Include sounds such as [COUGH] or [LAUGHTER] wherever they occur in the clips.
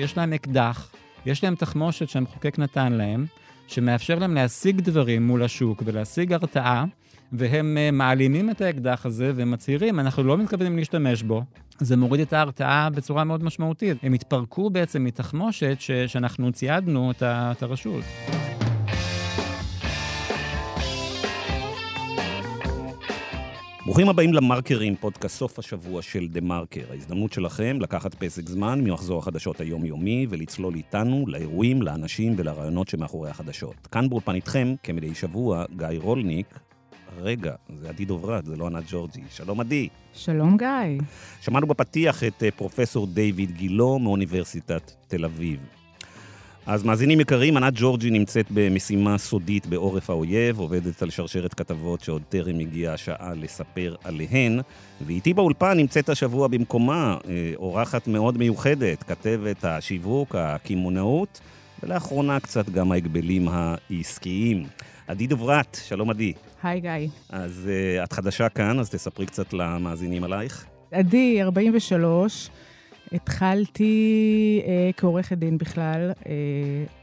יש להם אקדח, יש להם תחמושת שהמחוקק נתן להם, שמאפשר להם להשיג דברים מול השוק ולהשיג הרתעה, והם uh, מעלימים את האקדח הזה ומצהירים, אנחנו לא מתכוונים להשתמש בו. זה מוריד את ההרתעה בצורה מאוד משמעותית. הם התפרקו בעצם מתחמושת ש- שאנחנו ציידנו את, ה- את הרשות. ברוכים הבאים למרקרים, פודקאסט סוף השבוע של דה מרקר. ההזדמנות שלכם לקחת פסק זמן ממחזור החדשות היומיומי ולצלול איתנו לאירועים, לאנשים ולרעיונות שמאחורי החדשות. כאן באולפן איתכם, כמדי שבוע, גיא רולניק. רגע, זה עדי דוברת, זה לא ענת ג'ורג'י. שלום עדי. שלום גיא. שמענו בפתיח את אה, פרופסור דיוויד גילו מאוניברסיטת תל אביב. אז מאזינים יקרים, ענת ג'ורג'י נמצאת במשימה סודית בעורף האויב, עובדת על שרשרת כתבות שעוד טרם הגיעה השעה לספר עליהן, ואיתי באולפן נמצאת השבוע במקומה אה, אורחת מאוד מיוחדת, כתבת השיווק, הקמעונאות, ולאחרונה קצת גם ההגבלים העסקיים. עדי דוברת, שלום עדי. היי גיא. אז uh, את חדשה כאן, אז תספרי קצת למאזינים עלייך. עדי, 43, התחלתי אה, כעורכת דין בכלל, אה,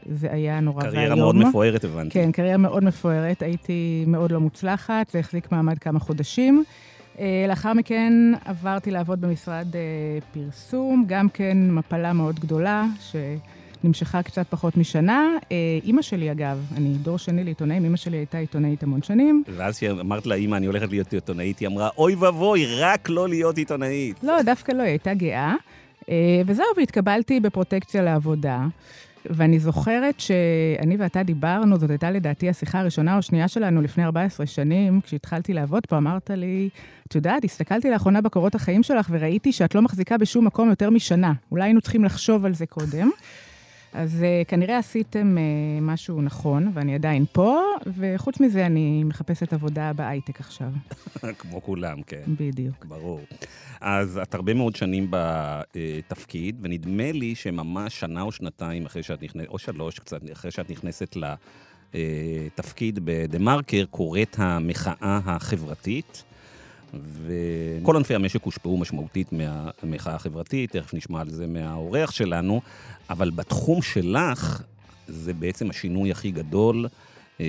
זה היה נורא ואיום. קריירה מאוד מפוארת, הבנתי. כן, קריירה מאוד מפוארת, הייתי מאוד לא מוצלחת, זה החזיק מעמד כמה חודשים. אה, לאחר מכן עברתי לעבוד במשרד אה, פרסום, גם כן מפלה מאוד גדולה, ש... נמשכה קצת פחות משנה. אה, אימא שלי, אגב, אני דור שני לעיתונאים, אימא שלי הייתה עיתונאית המון שנים. ואז כשאמרת לה, אימא, אני הולכת להיות עיתונאית, היא אמרה, אוי ואבוי, רק לא להיות עיתונאית. לא, דווקא לא, היא הייתה גאה. אה, וזהו, והתקבלתי בפרוטקציה לעבודה. ואני זוכרת שאני ואתה דיברנו, זאת הייתה לדעתי השיחה הראשונה או שנייה שלנו לפני 14 שנים, כשהתחלתי לעבוד פה, אמרת לי, את יודעת, הסתכלתי לאחרונה בקורות החיים שלך וראיתי שאת לא מחזיקה בשום מקום יותר משנה. אולי היינו צריכים לחשוב על זה קודם. אז uh, כנראה עשיתם uh, משהו נכון, ואני עדיין פה, וחוץ מזה אני מחפשת עבודה בהייטק עכשיו. [LAUGHS] כמו כולם, כן. בדיוק. ברור. אז את הרבה מאוד שנים בתפקיד, ונדמה לי שממש שנה או שנתיים אחרי שאת נכנסת, או שלוש קצת, אחרי שאת נכנסת לתפקיד בדה מרקר, קורית המחאה החברתית. וכל ענפי המשק הושפעו משמעותית מהמחאה החברתית, תכף נשמע על זה מהאורח שלנו, אבל בתחום שלך, זה בעצם השינוי הכי גדול אה,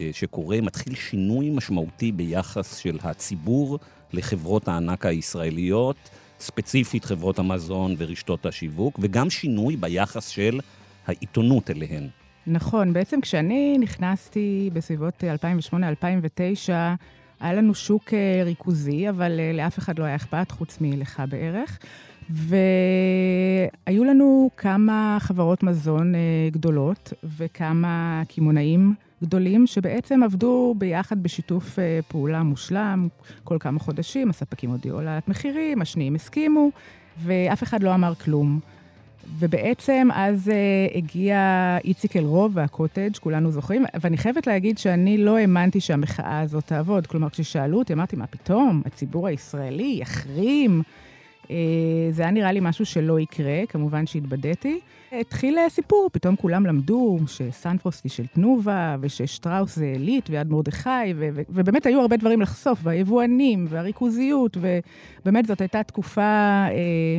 אה, שקורה, מתחיל שינוי משמעותי ביחס של הציבור לחברות הענק הישראליות, ספציפית חברות המזון ורשתות השיווק, וגם שינוי ביחס של העיתונות אליהן. נכון, בעצם כשאני נכנסתי בסביבות 2008-2009, היה לנו שוק אה, ריכוזי, אבל אה, לאף אחד לא היה אכפת, חוץ מלך בערך. והיו לנו כמה חברות מזון אה, גדולות וכמה קמעונאים גדולים שבעצם עבדו ביחד בשיתוף פעולה מושלם כל כמה חודשים. הספקים הודיעו על העלאת מחירים, השניים הסכימו, ואף אחד לא אמר כלום. ובעצם אז uh, הגיע איציק אלרוב והקוטג', כולנו זוכרים, ואני חייבת להגיד שאני לא האמנתי שהמחאה הזאת תעבוד. כלומר, כששאלו אותי, אמרתי, מה פתאום? הציבור הישראלי יחרים? Uh, זה היה נראה לי משהו שלא יקרה, כמובן שהתבדיתי. התחיל סיפור, פתאום כולם למדו שסנפרוסטי של תנובה, וששטראוס זה עילית ויד מרדכי, ו- ו- ובאמת היו הרבה דברים לחשוף, והיבואנים, והריכוזיות, ובאמת זאת הייתה תקופה uh,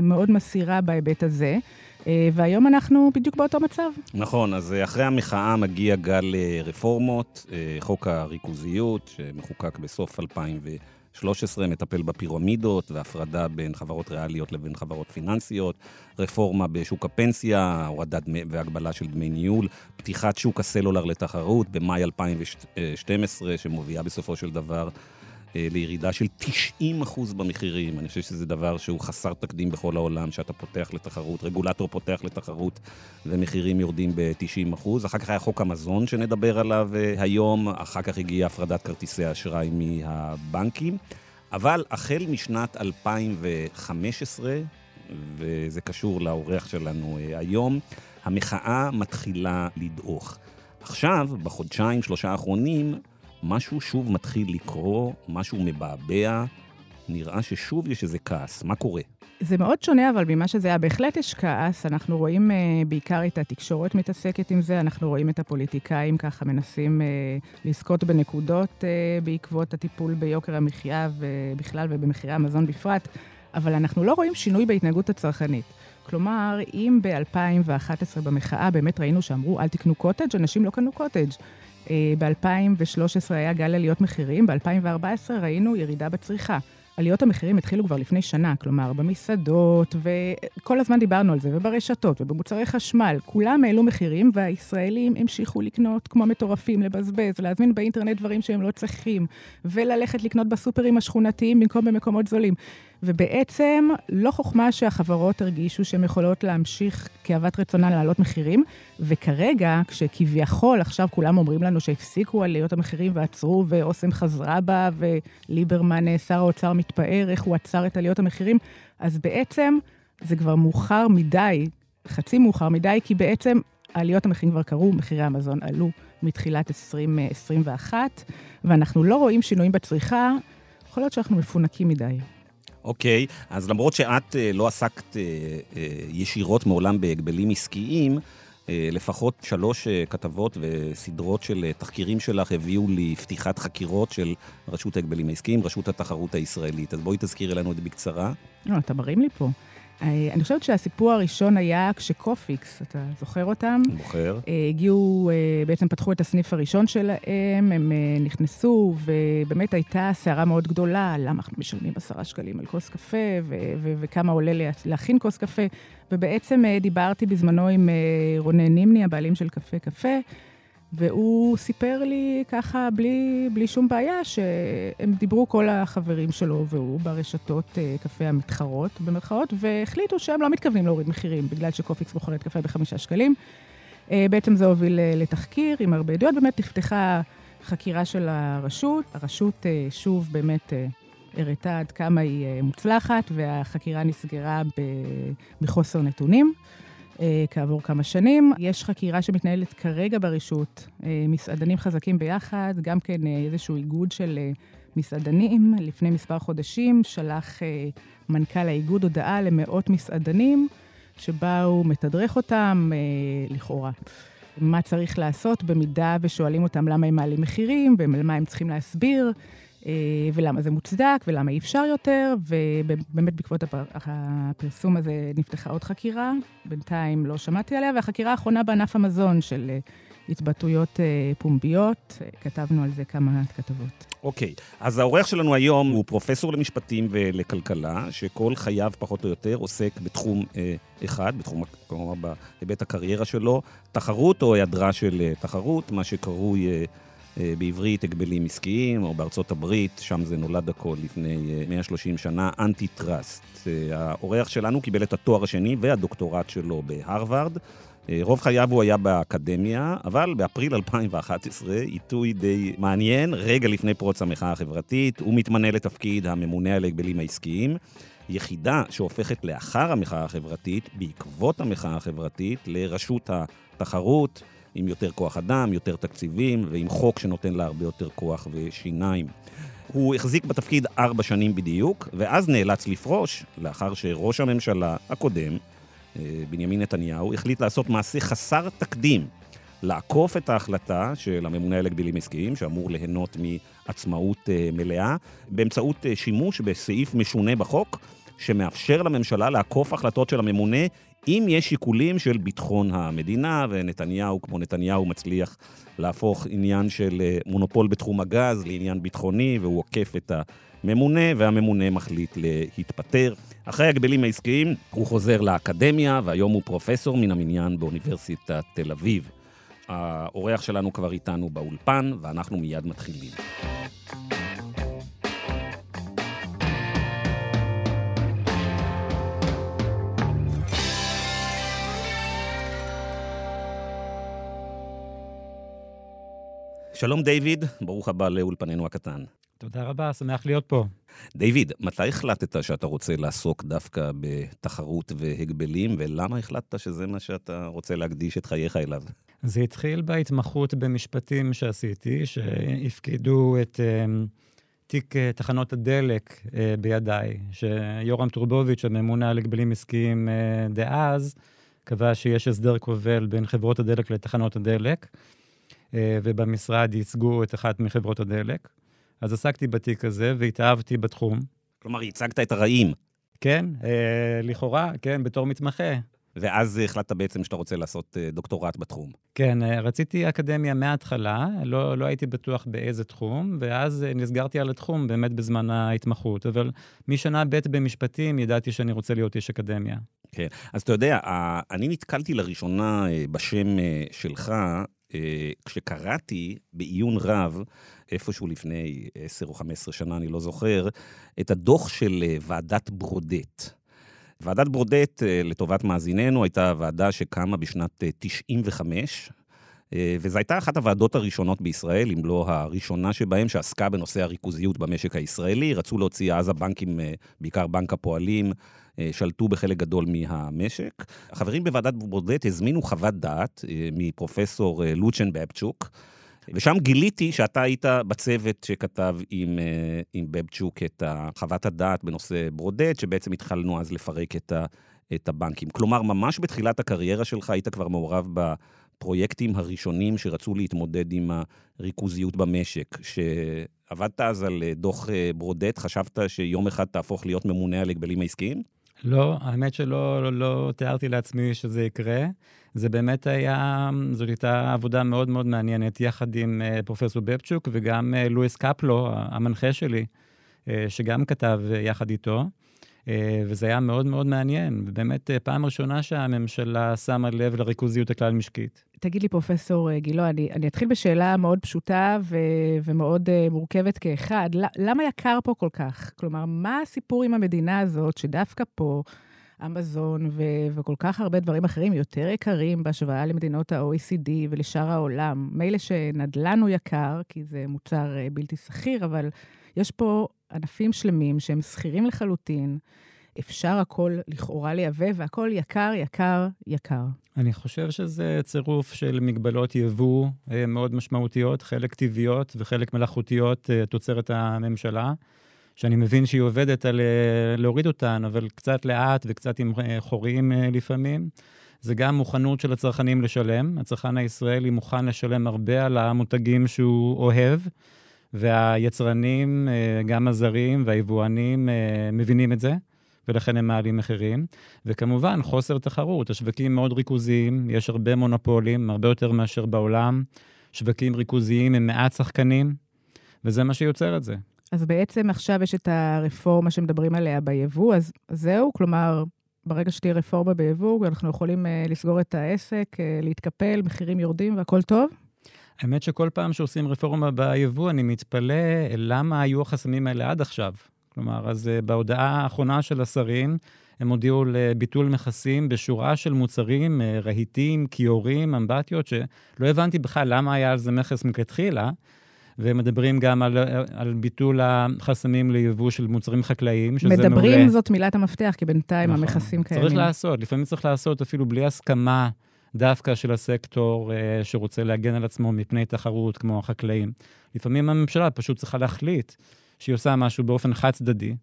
מאוד מסירה בהיבט הזה. והיום אנחנו בדיוק באותו מצב. נכון, אז אחרי המחאה מגיע גל רפורמות, חוק הריכוזיות, שמחוקק בסוף 2013, מטפל בפירמידות והפרדה בין חברות ריאליות לבין חברות פיננסיות, רפורמה בשוק הפנסיה, הורדת והגבלה של דמי ניהול, פתיחת שוק הסלולר לתחרות במאי 2012, שמובילה בסופו של דבר לירידה של 90 אחוז במחירים. אני חושב שזה דבר שהוא חסר תקדים בכל העולם, שאתה פותח לתחרות, רגולטור פותח לתחרות ומחירים יורדים ב-90 אחוז. אחר כך היה חוק המזון שנדבר עליו היום, אחר כך הגיעה הפרדת כרטיסי האשראי מהבנקים. אבל החל משנת 2015, וזה קשור לאורח שלנו היום, המחאה מתחילה לדעוך. עכשיו, בחודשיים, שלושה האחרונים, משהו שוב מתחיל לקרות, משהו מבעבע, נראה ששוב יש איזה כעס. מה קורה? זה מאוד שונה, אבל ממה שזה היה, בהחלט יש כעס. אנחנו רואים uh, בעיקר את התקשורת מתעסקת עם זה, אנחנו רואים את הפוליטיקאים ככה מנסים uh, לזכות בנקודות uh, בעקבות הטיפול ביוקר המחיה ובכלל ובמחירי המזון בפרט, אבל אנחנו לא רואים שינוי בהתנהגות הצרכנית. כלומר, אם ב-2011 במחאה באמת ראינו שאמרו, אל תקנו קוטג', אנשים לא קנו קוטג'. אה, ב-2013 היה גל עליות מחירים, ב-2014 ראינו ירידה בצריכה. עליות המחירים התחילו כבר לפני שנה, כלומר, במסעדות, וכל הזמן דיברנו על זה, וברשתות, ובמוצרי חשמל. כולם העלו מחירים, והישראלים המשיכו לקנות כמו מטורפים, לבזבז, להזמין באינטרנט דברים שהם לא צריכים, וללכת לקנות בסופרים השכונתיים במקום במקומות זולים. ובעצם, לא חוכמה שהחברות הרגישו שהן יכולות להמשיך כאוות רצונן להעלות מחירים, וכרגע, כשכביכול עכשיו כולם אומרים לנו שהפסיקו עליות המחירים ועצרו, ואוסם חזרה בה, וליברמן, שר האוצר, מתפאר איך הוא עצר את עליות המחירים, אז בעצם זה כבר מאוחר מדי, חצי מאוחר מדי, כי בעצם עליות המחירים כבר קרו, מחירי המזון עלו מתחילת 2021, ואנחנו לא רואים שינויים בצריכה, יכול להיות שאנחנו מפונקים מדי. אוקיי, אז למרות שאת אה, לא עסקת אה, אה, ישירות מעולם בהגבלים עסקיים, לפחות שלוש כתבות וסדרות של תחקירים שלך הביאו לפתיחת חקירות של רשות ההגבלים העסקיים, רשות התחרות הישראלית. אז בואי תזכירי לנו את זה בקצרה. לא, אתה מרים לי פה. אה, אני חושבת שהסיפור הראשון היה כשקופיקס, אתה זוכר אותם? זוכר. אה, הגיעו, אה, בעצם פתחו את הסניף הראשון שלהם, הם נכנסו, ובאמת הייתה סערה מאוד גדולה, למה אנחנו משלמים עשרה שקלים על כוס קפה, וכמה עולה להכין כוס קפה. ובעצם דיברתי בזמנו עם רונן נימני, הבעלים של קפה קפה, והוא סיפר לי ככה, בלי, בלי שום בעיה, שהם דיברו כל החברים שלו והוא ברשתות אה, קפה המתחרות, במרכאות, והחליטו שהם לא מתכוונים להוריד מחירים, בגלל שקופיקס מוכרת קפה בחמישה שקלים. אה, בעצם זה הוביל אה, לתחקיר עם הרבה עדויות, באמת נפתחה חקירה של הרשות. הרשות שוב באמת הראתה עד כמה היא מוצלחת, והחקירה נסגרה מחוסר נתונים. אה, כעבור כמה שנים. יש חקירה שמתנהלת כרגע ברשות, אה, מסעדנים חזקים ביחד, גם כן אה, איזשהו איגוד של מסעדנים. לפני מספר חודשים שלח מנכ"ל האיגוד הודעה למאות מסעדנים, שבה הוא מתדרך אותם, לכאורה. מה צריך לעשות במידה ושואלים אותם למה הם מעלים מחירים ומה הם צריכים להסביר. אה, ולמה זה מוצדק, ולמה אי אפשר יותר, ובאמת בעקבות הפרסום הזה נפתחה עוד חקירה, בינתיים לא שמעתי עליה, והחקירה האחרונה בענף המזון של אה, התבטאויות אה, פומביות, כתבנו על זה כמה כתבות. אוקיי, okay. אז העורך שלנו היום הוא פרופסור למשפטים ולכלכלה, שכל חייו פחות או יותר עוסק בתחום אחד, בתחום, כלומר, בהיבט הקריירה שלו, תחרות או היעדרה של תחרות, מה שקרוי... בעברית הגבלים עסקיים, או בארצות הברית, שם זה נולד הכל לפני 130 אה, שנה, antitrust. אה, האורח שלנו קיבל את התואר השני והדוקטורט שלו בהרווארד. רוב חייו הוא היה באקדמיה, אבל באפריל 2011, עיתוי די מעניין, רגע לפני פרוץ המחאה החברתית, הוא מתמנה לתפקיד הממונה על ההגבלים העסקיים. יחידה שהופכת לאחר המחאה החברתית, בעקבות המחאה החברתית, לרשות התחרות. עם יותר כוח אדם, יותר תקציבים, ועם חוק שנותן לה הרבה יותר כוח ושיניים. הוא החזיק בתפקיד ארבע שנים בדיוק, ואז נאלץ לפרוש, לאחר שראש הממשלה הקודם, אה, בנימין נתניהו, החליט לעשות מעשה חסר תקדים, לעקוף את ההחלטה של הממונה על הגבילים עסקיים, שאמור ליהנות מעצמאות אה, מלאה, באמצעות אה, שימוש בסעיף משונה בחוק, שמאפשר לממשלה לעקוף החלטות של הממונה אם יש שיקולים של ביטחון המדינה, ונתניהו, כמו נתניהו, מצליח להפוך עניין של אה, מונופול בתחום הגז לעניין ביטחוני, והוא עוקף את הממונה, והממונה מחליט להתפטר. אחרי הגבלים העסקיים, הוא חוזר לאקדמיה, והיום הוא פרופסור מן המניין באוניברסיטת תל אביב. האורח שלנו כבר איתנו באולפן, ואנחנו מיד מתחילים. שלום דיוויד, ברוך הבא לאולפנינו הקטן. תודה רבה, שמח להיות פה. דיוויד, מתי החלטת שאתה רוצה לעסוק דווקא בתחרות והגבלים, ולמה החלטת שזה מה שאתה רוצה להקדיש את חייך אליו? זה התחיל בהתמחות במשפטים שעשיתי, שהפקידו את uh, תיק uh, תחנות הדלק uh, בידיי, שיורם טורבוביץ', הממונה על הגבלים עסקיים uh, דאז, קבע שיש הסדר כובל בין חברות הדלק לתחנות הדלק. אה, ובמשרד ייצגו את אחת מחברות הדלק. אז עסקתי בתיק הזה והתאהבתי בתחום. כלומר, ייצגת את הרעים. כן, אה, לכאורה, כן, בתור מתמחה. ואז החלטת בעצם שאתה רוצה לעשות אה, דוקטורט בתחום. כן, אה, רציתי אקדמיה מההתחלה, לא, לא הייתי בטוח באיזה תחום, ואז נסגרתי על התחום באמת בזמן ההתמחות, אבל משנה ב' במשפטים ידעתי שאני רוצה להיות איש אקדמיה. כן, אז אתה יודע, אני נתקלתי לראשונה בשם שלך כשקראתי בעיון רב, איפשהו לפני 10 או 15 שנה, אני לא זוכר, את הדוח של ועדת ברודט. ועדת ברודט, אה, לטובת מאזיננו, הייתה ועדה שקמה בשנת 95, אה, אה, וזו הייתה אחת הוועדות הראשונות בישראל, אם לא הראשונה שבהן, שעסקה בנושא הריכוזיות במשק הישראלי. רצו להוציא אז הבנקים, בעיקר בנק הפועלים, שלטו בחלק גדול מהמשק. החברים בוועדת ברודט הזמינו חוות דעת מפרופסור לוצ'ן בבצ'וק, ושם גיליתי שאתה היית בצוות שכתב עם, אה, עם בבצ'וק את חוות הדעת בנושא ברודט, שבעצם התחלנו אז לפרק את, ה, את הבנקים. כלומר, ממש בתחילת הקריירה שלך היית כבר מעורב בפרויקטים הראשונים שרצו להתמודד עם הריכוזיות במשק. כשעבדת אז על אה, דוח אה, ברודט, חשבת שיום אחד תהפוך להיות ממונה על הגבלים העסקיים? לא, האמת שלא לא, לא תיארתי לעצמי שזה יקרה. זה באמת היה, זאת הייתה עבודה מאוד מאוד מעניינת, יחד עם uh, פרופסור בבצ'וק וגם uh, לואיס קפלו, המנחה שלי, uh, שגם כתב יחד איתו. Uh, וזה היה מאוד מאוד מעניין, ובאמת uh, פעם ראשונה שהממשלה שמה לב לריכוזיות הכלל-משקית. תגיד לי, פרופסור גילו, אני, אני אתחיל בשאלה מאוד פשוטה ו, ומאוד uh, מורכבת כאחד. למה יקר פה כל כך? כלומר, מה הסיפור עם המדינה הזאת, שדווקא פה... אמזון ו- וכל כך הרבה דברים אחרים יותר יקרים בהשוואה למדינות ה-OECD ולשאר העולם. מילא שנדל"ן הוא יקר, כי זה מוצר אה, בלתי שכיר, אבל יש פה ענפים שלמים שהם שכירים לחלוטין. אפשר הכל לכאורה לייבא, והכל יקר, יקר, יקר. אני חושב שזה צירוף של מגבלות יבוא אה, מאוד משמעותיות, חלק טבעיות וחלק מלאכותיות אה, תוצרת הממשלה. שאני מבין שהיא עובדת על אה, להוריד אותן, אבל קצת לאט וקצת עם חורים לפעמים. זה גם מוכנות של הצרכנים לשלם. הצרכן הישראלי מוכן לשלם הרבה על המותגים שהוא אוהב, והיצרנים, גם הזרים והיבואנים, מבינים את זה, ולכן הם מעלים מחירים. וכמובן, חוסר תחרות. השווקים מאוד ריכוזיים, יש הרבה מונופולים, הרבה יותר מאשר בעולם. שווקים ריכוזיים עם מעט שחקנים, וזה מה שיוצר את זה. אז בעצם עכשיו יש את הרפורמה שמדברים עליה ביבוא, אז זהו, כלומר, ברגע שתהיה רפורמה ביבוא, אנחנו יכולים uh, לסגור את העסק, uh, להתקפל, מחירים יורדים והכול טוב? האמת שכל פעם שעושים רפורמה ביבוא, אני מתפלא למה היו החסמים האלה עד עכשיו. כלומר, אז uh, בהודעה האחרונה של השרים, הם הודיעו לביטול מכסים בשורה של מוצרים, רהיטים, כיורים, אמבטיות, שלא הבנתי בכלל למה היה על זה מכס מלכתחילה. ומדברים גם על, על ביטול החסמים ליבוא של מוצרים חקלאיים, שזה מדברים מעולה. מדברים זאת מילת המפתח, כי בינתיים נכון. המכסים קיימים. צריך לעשות, לפעמים צריך לעשות אפילו בלי הסכמה דווקא של הסקטור אה, שרוצה להגן על עצמו מפני תחרות, כמו החקלאים. לפעמים הממשלה פשוט צריכה להחליט שהיא עושה משהו באופן חד-צדדי.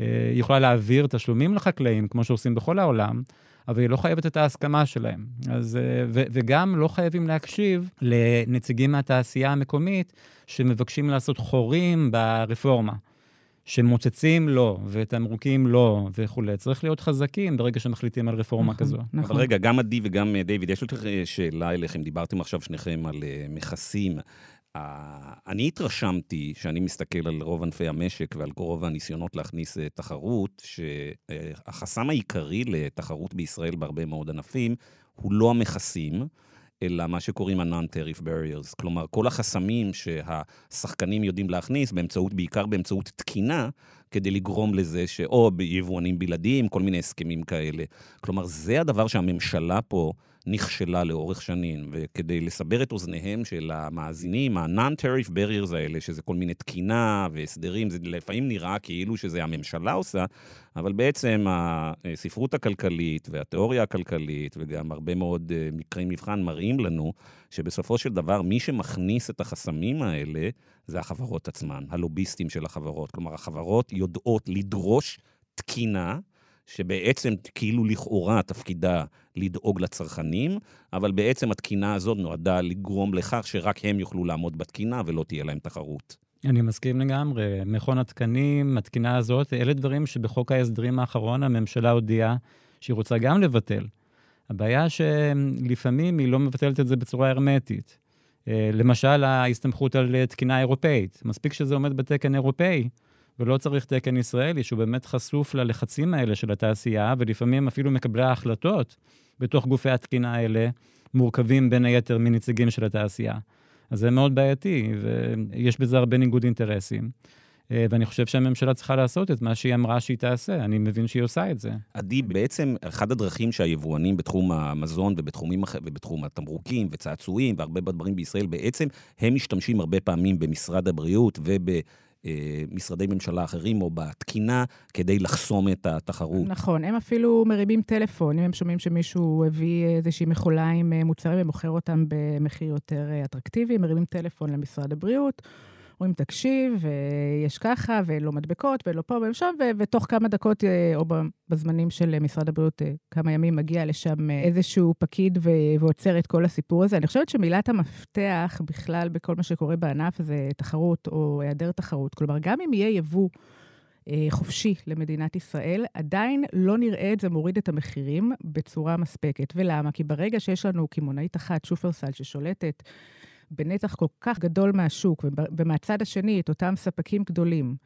אה, היא יכולה להעביר תשלומים לחקלאים, כמו שעושים בכל העולם, אבל היא לא חייבת את ההסכמה שלהם. אז, אה, ו, וגם לא חייבים להקשיב לנציגים מהתעשייה המקומית שמבקשים לעשות חורים ברפורמה. שמוצצים לא, ותמרוקים לא, וכולי. צריך להיות חזקים ברגע שמחליטים על רפורמה נכון, כזו. נכון. אבל רגע, גם עדי וגם אה, דיוויד, יש לי אה, שאלה אליכם. דיברתם עכשיו שניכם על מכסים. אני התרשמתי, שאני מסתכל על רוב ענפי המשק ועל רוב הניסיונות להכניס אה, תחרות, שהחסם העיקרי לתחרות בישראל בהרבה מאוד ענפים הוא לא המכסים, אלא מה שקוראים ה-non-tariff barriers. כלומר, כל החסמים שהשחקנים יודעים להכניס, באמצעות, בעיקר באמצעות תקינה, כדי לגרום לזה ש... או ביבואנים בלעדיים, כל מיני הסכמים כאלה. כלומר, זה הדבר שהממשלה פה... נכשלה לאורך שנים, וכדי לסבר את אוזניהם של המאזינים, ה-non-tariff barriers האלה, שזה כל מיני תקינה והסדרים, זה לפעמים נראה כאילו שזה הממשלה עושה, אבל בעצם הספרות הכלכלית והתיאוריה הכלכלית, וגם הרבה מאוד אה, מקרי מבחן מראים לנו, שבסופו של דבר, מי שמכניס את החסמים האלה, זה החברות עצמן, הלוביסטים של החברות. כלומר, החברות יודעות לדרוש תקינה, שבעצם כאילו לכאורה תפקידה לדאוג לצרכנים, אבל בעצם התקינה הזאת נועדה לגרום לכך שרק הם יוכלו לעמוד בתקינה ולא תהיה להם תחרות. אני מסכים לגמרי. מכון התקנים, התקינה הזאת, אלה דברים שבחוק ההסדרים האחרון הממשלה הודיעה שהיא רוצה גם לבטל. הבעיה שלפעמים היא לא מבטלת את זה בצורה הרמטית. אה, למשל, ההסתמכות על תקינה אירופאית. מספיק שזה עומד בתקן אירופאי, ולא צריך תקן ישראלי, שהוא באמת חשוף ללחצים האלה של התעשייה, ולפעמים אפילו מקבלי ההחלטות בתוך גופי התקינה האלה מורכבים בין היתר מנציגים של התעשייה. אז זה מאוד בעייתי, ויש בזה הרבה ניגוד אינטרסים. אה, ואני חושב שהממשלה צריכה לעשות את מה שהיא אמרה שהיא תעשה. אני מבין שהיא עושה את זה. עדי, בעצם אחת הדרכים שהיבואנים בתחום המזון ובתחומים, ובתחום התמרוקים וצעצועים והרבה דברים בישראל, בעצם הם משתמשים הרבה פעמים במשרד הבריאות וב... משרדי ממשלה אחרים או בתקינה כדי לחסום את התחרות. נכון, הם אפילו מרימים טלפון, אם הם שומעים שמישהו הביא איזושהי מכולה עם מוצרים ומוכר אותם במחיר יותר אטרקטיבי, מרימים טלפון למשרד הבריאות. אומרים, תקשיב, יש ככה, ולא מדבקות, ולא פה ולא שם, ותוך כמה דקות, אה, או בזמנים של משרד הבריאות, אה, כמה ימים, מגיע לשם אה, איזשהו פקיד ועוצר את כל הסיפור הזה. אני חושבת שמילת המפתח בכלל בכל מה שקורה בענף זה תחרות או היעדר תחרות. כלומר, גם אם יהיה יבוא... חופשי למדינת ישראל, עדיין לא נראה את זה מוריד את המחירים בצורה מספקת. ולמה? כי ברגע שיש לנו קמעונאית אחת, שופרסל, ששולטת בנתח כל כך גדול מהשוק, ומהצד השני, את אותם ספקים גדולים.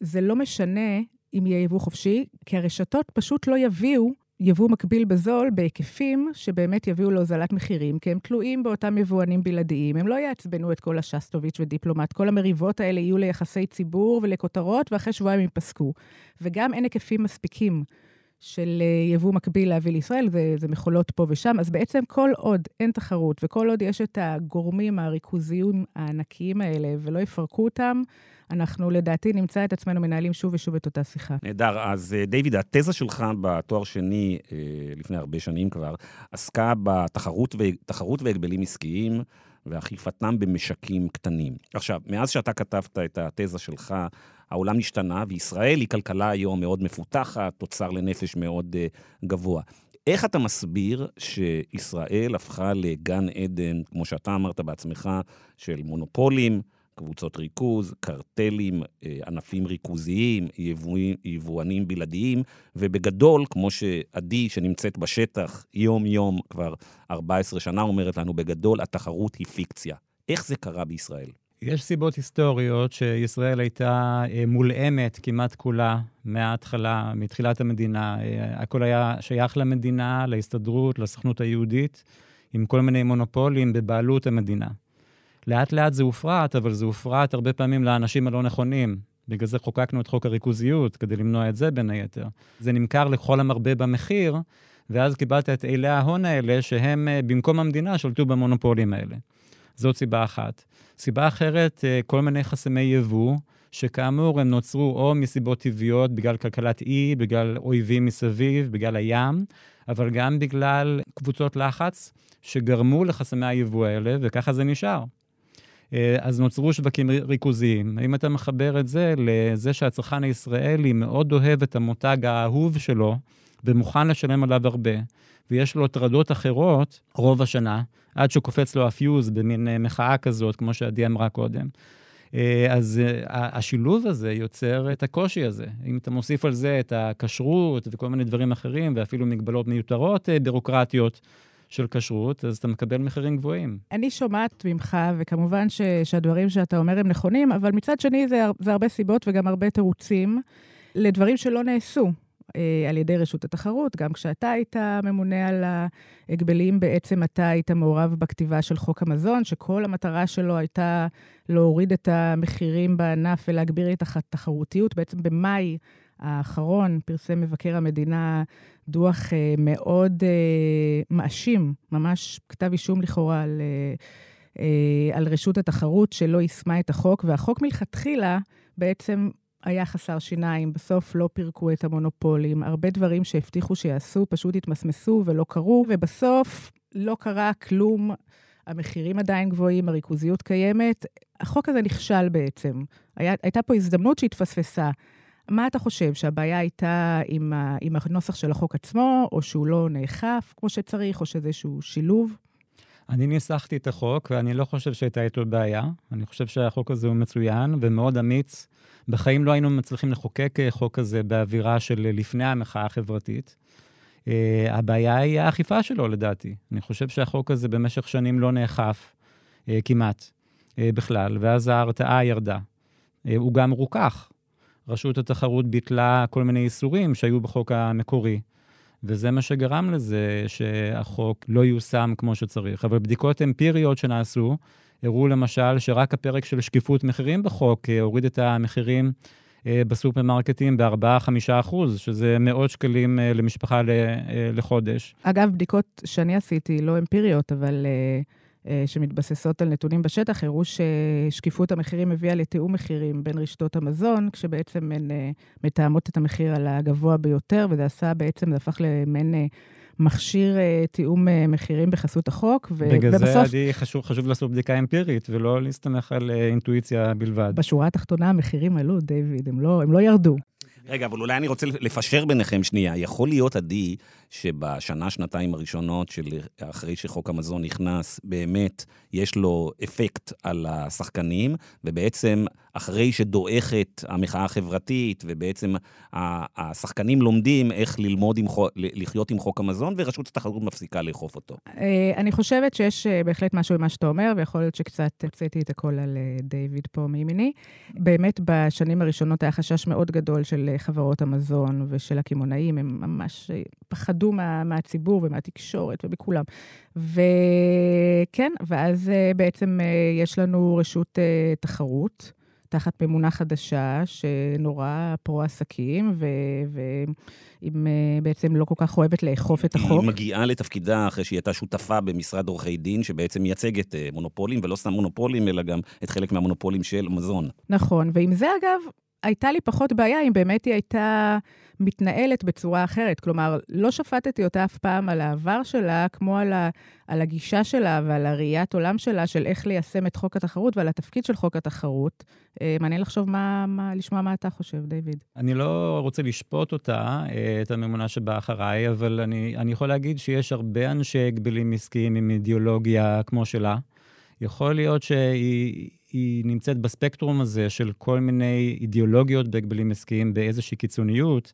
זה לא משנה אם יהיה יבוא חופשי, כי הרשתות פשוט לא יביאו יבוא מקביל בזול בהיקפים שבאמת יביאו להוזלת מחירים, כי הם תלויים באותם יבואנים בלעדיים. הם לא יעצבנו את כל השסטוביץ' ודיפלומט. כל המריבות האלה יהיו ליחסי ציבור ולכותרות, ואחרי שבועיים הם ייפסקו. וגם אין היקפים מספיקים של אה, יבוא מקביל להביא לישראל, זה, זה מכולות פה ושם. אז בעצם כל עוד אין תחרות וכל עוד יש את הגורמים הריכוזיים הענקיים האלה ולא יפרקו אותם, אנחנו לדעתי נמצא את עצמנו מנהלים שוב ושוב את אותה שיחה. נהדר. אז אה, דיוויד, התזה שלך בתואר שני, אה, לפני הרבה שנים כבר, עסקה בתחרות והגבלים עסקיים. ואכיפתם במשקים קטנים. עכשיו, מאז שאתה כתבת את התזה שלך, העולם השתנה, וישראל היא כלכלה היום מאוד מפותחת, תוצר לנפש מאוד uh, גבוה. איך אתה מסביר שישראל הפכה לגן עדן, כמו שאתה אמרת בעצמך, של מונופולים, קבוצות ריכוז, קרטלים, אה, ענפים ריכוזיים, יבואנים בלעדיים, ובגדול, כמו שעדי, שנמצאת בשטח יום-יום כבר 14 שנה, אומרת לנו, בגדול התחרות היא פיקציה. איך זה קרה בישראל? יש סיבות היסטוריות שישראל הייתה אה, מולאמת כמעט כולה מההתחלה, מתחילת המדינה. אה, הכל היה שייך למדינה, להסתדרות, לסוכנות היהודית, עם כל מיני מונופולים בבעלות המדינה. לאט לאט זה הופרט, אבל זה הופרט הרבה פעמים לאנשים הלא נכונים. בגלל זה חוקקנו את חוק הריכוזיות, כדי למנוע את זה בין היתר. זה נמכר לכל המרבה במחיר, ואז קיבלת את אילי ההון האלה, שהם אה, במקום המדינה שלטו במונופולים האלה. זאת סיבה אחת. סיבה אחרת, אה, כל מיני חסמי יבוא, שכאמור הם נוצרו או מסיבות טבעיות, בגלל כלכלת אי, בגלל אויבים מסביב, בגלל הים, אבל גם בגלל קבוצות לחץ שגרמו לחסמי היבוא האלה, וככה זה נשאר. אה, אז נוצרו שווקים ריכוזיים. האם אתה מחבר את זה לזה שהצרכן הישראלי מאוד אוהב את המותג האהוב שלו ומוכן לשלם עליו הרבה, ויש לו הטרדות אחרות רוב השנה, עד שקופץ לו הפיוז במין אה, מחאה כזאת, כמו שעדי אמרה קודם. אה, אז השילוב הזה יוצר את הקושי הזה. אם אתה מוסיף על זה את הכשרות וכל מיני דברים אחרים, ואפילו מגבלות מיותרות בירוקרטיות, של כשרות, אז אתה מקבל מחירים גבוהים. אני שומעת ממך, וכמובן ש, שהדברים שאתה אומר הם נכונים, אבל מצד שני זה, זה הרבה סיבות וגם הרבה תירוצים לדברים שלא נעשו. אה, על ידי רשות התחרות. גם כשאתה היית ממונה על ההגבלים, בעצם אתה היית מעורב בכתיבה של חוק המזון, שכל המטרה שלו הייתה להוריד את המחירים בענף ולהגביר את התחרותיות. בעצם במאי האחרון פרסם מבקר המדינה דוח אה, מאוד אה, מאשים, ממש כתב אישום לכאורה על, אה, אה, על רשות התחרות שלא יישמה את החוק, והחוק מלכתחילה בעצם היה חסר שיניים, בסוף לא פירקו את המונופולים, הרבה דברים שהבטיחו שיעשו פשוט התמסמסו ולא קרו, ובסוף לא קרה כלום. המחירים עדיין גבוהים, הריכוזיות קיימת. החוק הזה נכשל בעצם. היה, הייתה פה הזדמנות שהתפספסה. מה אתה חושב, שהבעיה הייתה עם, ה, עם הנוסח של החוק עצמו, או שהוא לא נאכף כמו שצריך, או שזה איזשהו שילוב? אני ניסחתי את החוק, ואני לא חושב שהייתה איתו בעיה. אני חושב שהחוק הזה הוא מצוין ומאוד אמיץ. בחיים לא היינו מצליחים לחוקק חוק כזה באווירה של לפני המחאה החברתית. Uh, הבעיה היא האכיפה שלו, לדעתי. אני חושב שהחוק הזה במשך שנים לא נאכף uh, כמעט uh, בכלל, ואז ההרתעה ירדה. Uh, הוא גם רוכך. רשות התחרות ביטלה כל מיני איסורים שהיו בחוק המקורי. וזה מה שגרם לזה שהחוק לא יושם כמו שצריך. אבל בדיקות אמפיריות שנעשו, הראו למשל שרק הפרק של שקיפות מחירים בחוק אה, הוריד את המחירים אה, בסופרמרקטים ב-4-5 אחוז, שזה מאות שקלים אה, למשפחה לחודש. אגב, בדיקות שאני עשיתי, לא אמפיריות, אבל שמתבססות על נתונים בשטח, הראו ששקיפות המחירים הביאה לתיאום מחירים בין רשתות המזון, כשבעצם הן מתאמות את המחיר על הגבוה ביותר, וזה עשה בעצם, זה הפך למעין מכשיר תיאום מחירים בחסות החוק, ו- בגלל ובסוף... זה חשוב, חשוב לעשות בדיקה אמפירית, ולא להסתמך על אינטואיציה בלבד. בשורה התחתונה המחירים עלו, דיוויד, הם לא, הם לא ירדו. רגע, אבל אולי אני רוצה לפשר ביניכם שנייה. יכול להיות, עדי, שבשנה, שנתיים הראשונות של אחרי שחוק המזון נכנס, באמת יש לו אפקט על השחקנים, ובעצם אחרי שדועכת המחאה החברתית, ובעצם השחקנים לומדים איך ללמוד עם, לחיות עם חוק המזון, ורשות התחרות מפסיקה לאכוף אותו. אה, אני חושבת שיש אה, בהחלט משהו במה שאתה אומר, ויכול להיות שקצת הוצאתי את הכל על אה, דיוויד פה מימיני. באמת, בשנים הראשונות היה חשש מאוד גדול של חברות המזון ושל הקמעונאים, הם ממש פחדו מה, מהציבור ומהתקשורת ומכולם. וכן, ואז בעצם יש לנו רשות תחרות. תחת ממונה חדשה, שנורא פרו-עסקים, והיא בעצם לא כל כך אוהבת לאכוף את החוק. היא מגיעה לתפקידה אחרי שהיא הייתה שותפה במשרד עורכי דין, שבעצם מייצגת אה, מונופולים, ולא סתם מונופולים, אלא גם את חלק מהמונופולים של מזון. נכון, ועם זה, אגב, הייתה לי פחות בעיה אם באמת היא הייתה מתנהלת בצורה אחרת. כלומר, לא שפטתי אותה אף פעם על העבר שלה, כמו על, ה, על הגישה שלה ועל הראיית עולם שלה של איך ליישם את חוק התחרות ועל התפקיד של חוק התחרות. אה, מעניין לחשוב מה, מה, לשמוע מה אתה חושב, דיוויד. אני לא רוצה לשפוט אותה, אה, את הממונה שבאה אחריי, אבל אני, אני יכול להגיד שיש הרבה אנשי הגבלים עסקיים עם אידיאולוגיה כמו שלה. יכול להיות שהיא היא נמצאת בספקטרום הזה של כל מיני אידיאולוגיות בהגבלים עסקיים באיזושהי קיצוניות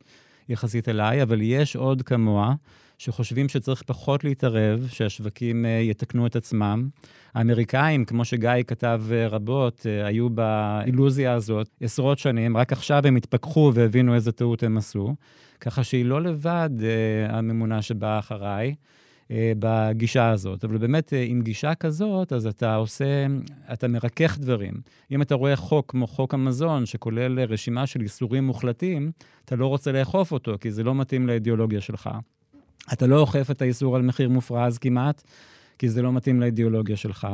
יחסית אליי, אבל יש עוד כמוה שחושבים שצריך פחות להתערב, שהשווקים uh, יתקנו את עצמם. האמריקאים, כמו שגיא כתב uh, רבות, uh, היו באילוזיה הזאת עשרות שנים, רק עכשיו הם התפכחו והבינו איזה טעות הם עשו. ככה שהיא לא לבד הממונה שבאה אחריי. אה, בגישה הזאת. אבל באמת, אה, עם גישה כזאת, אז אתה עושה, אתה מרכך דברים. אם אתה רואה חוק כמו חוק המזון, שכולל רשימה של איסורים מוחלטים, אתה לא רוצה לאכוף אותו, כי זה לא מתאים לאידיאולוגיה שלך. אתה לא אוכף את האיסור על מחיר מופרז כמעט, כי זה לא מתאים לאידיאולוגיה שלך.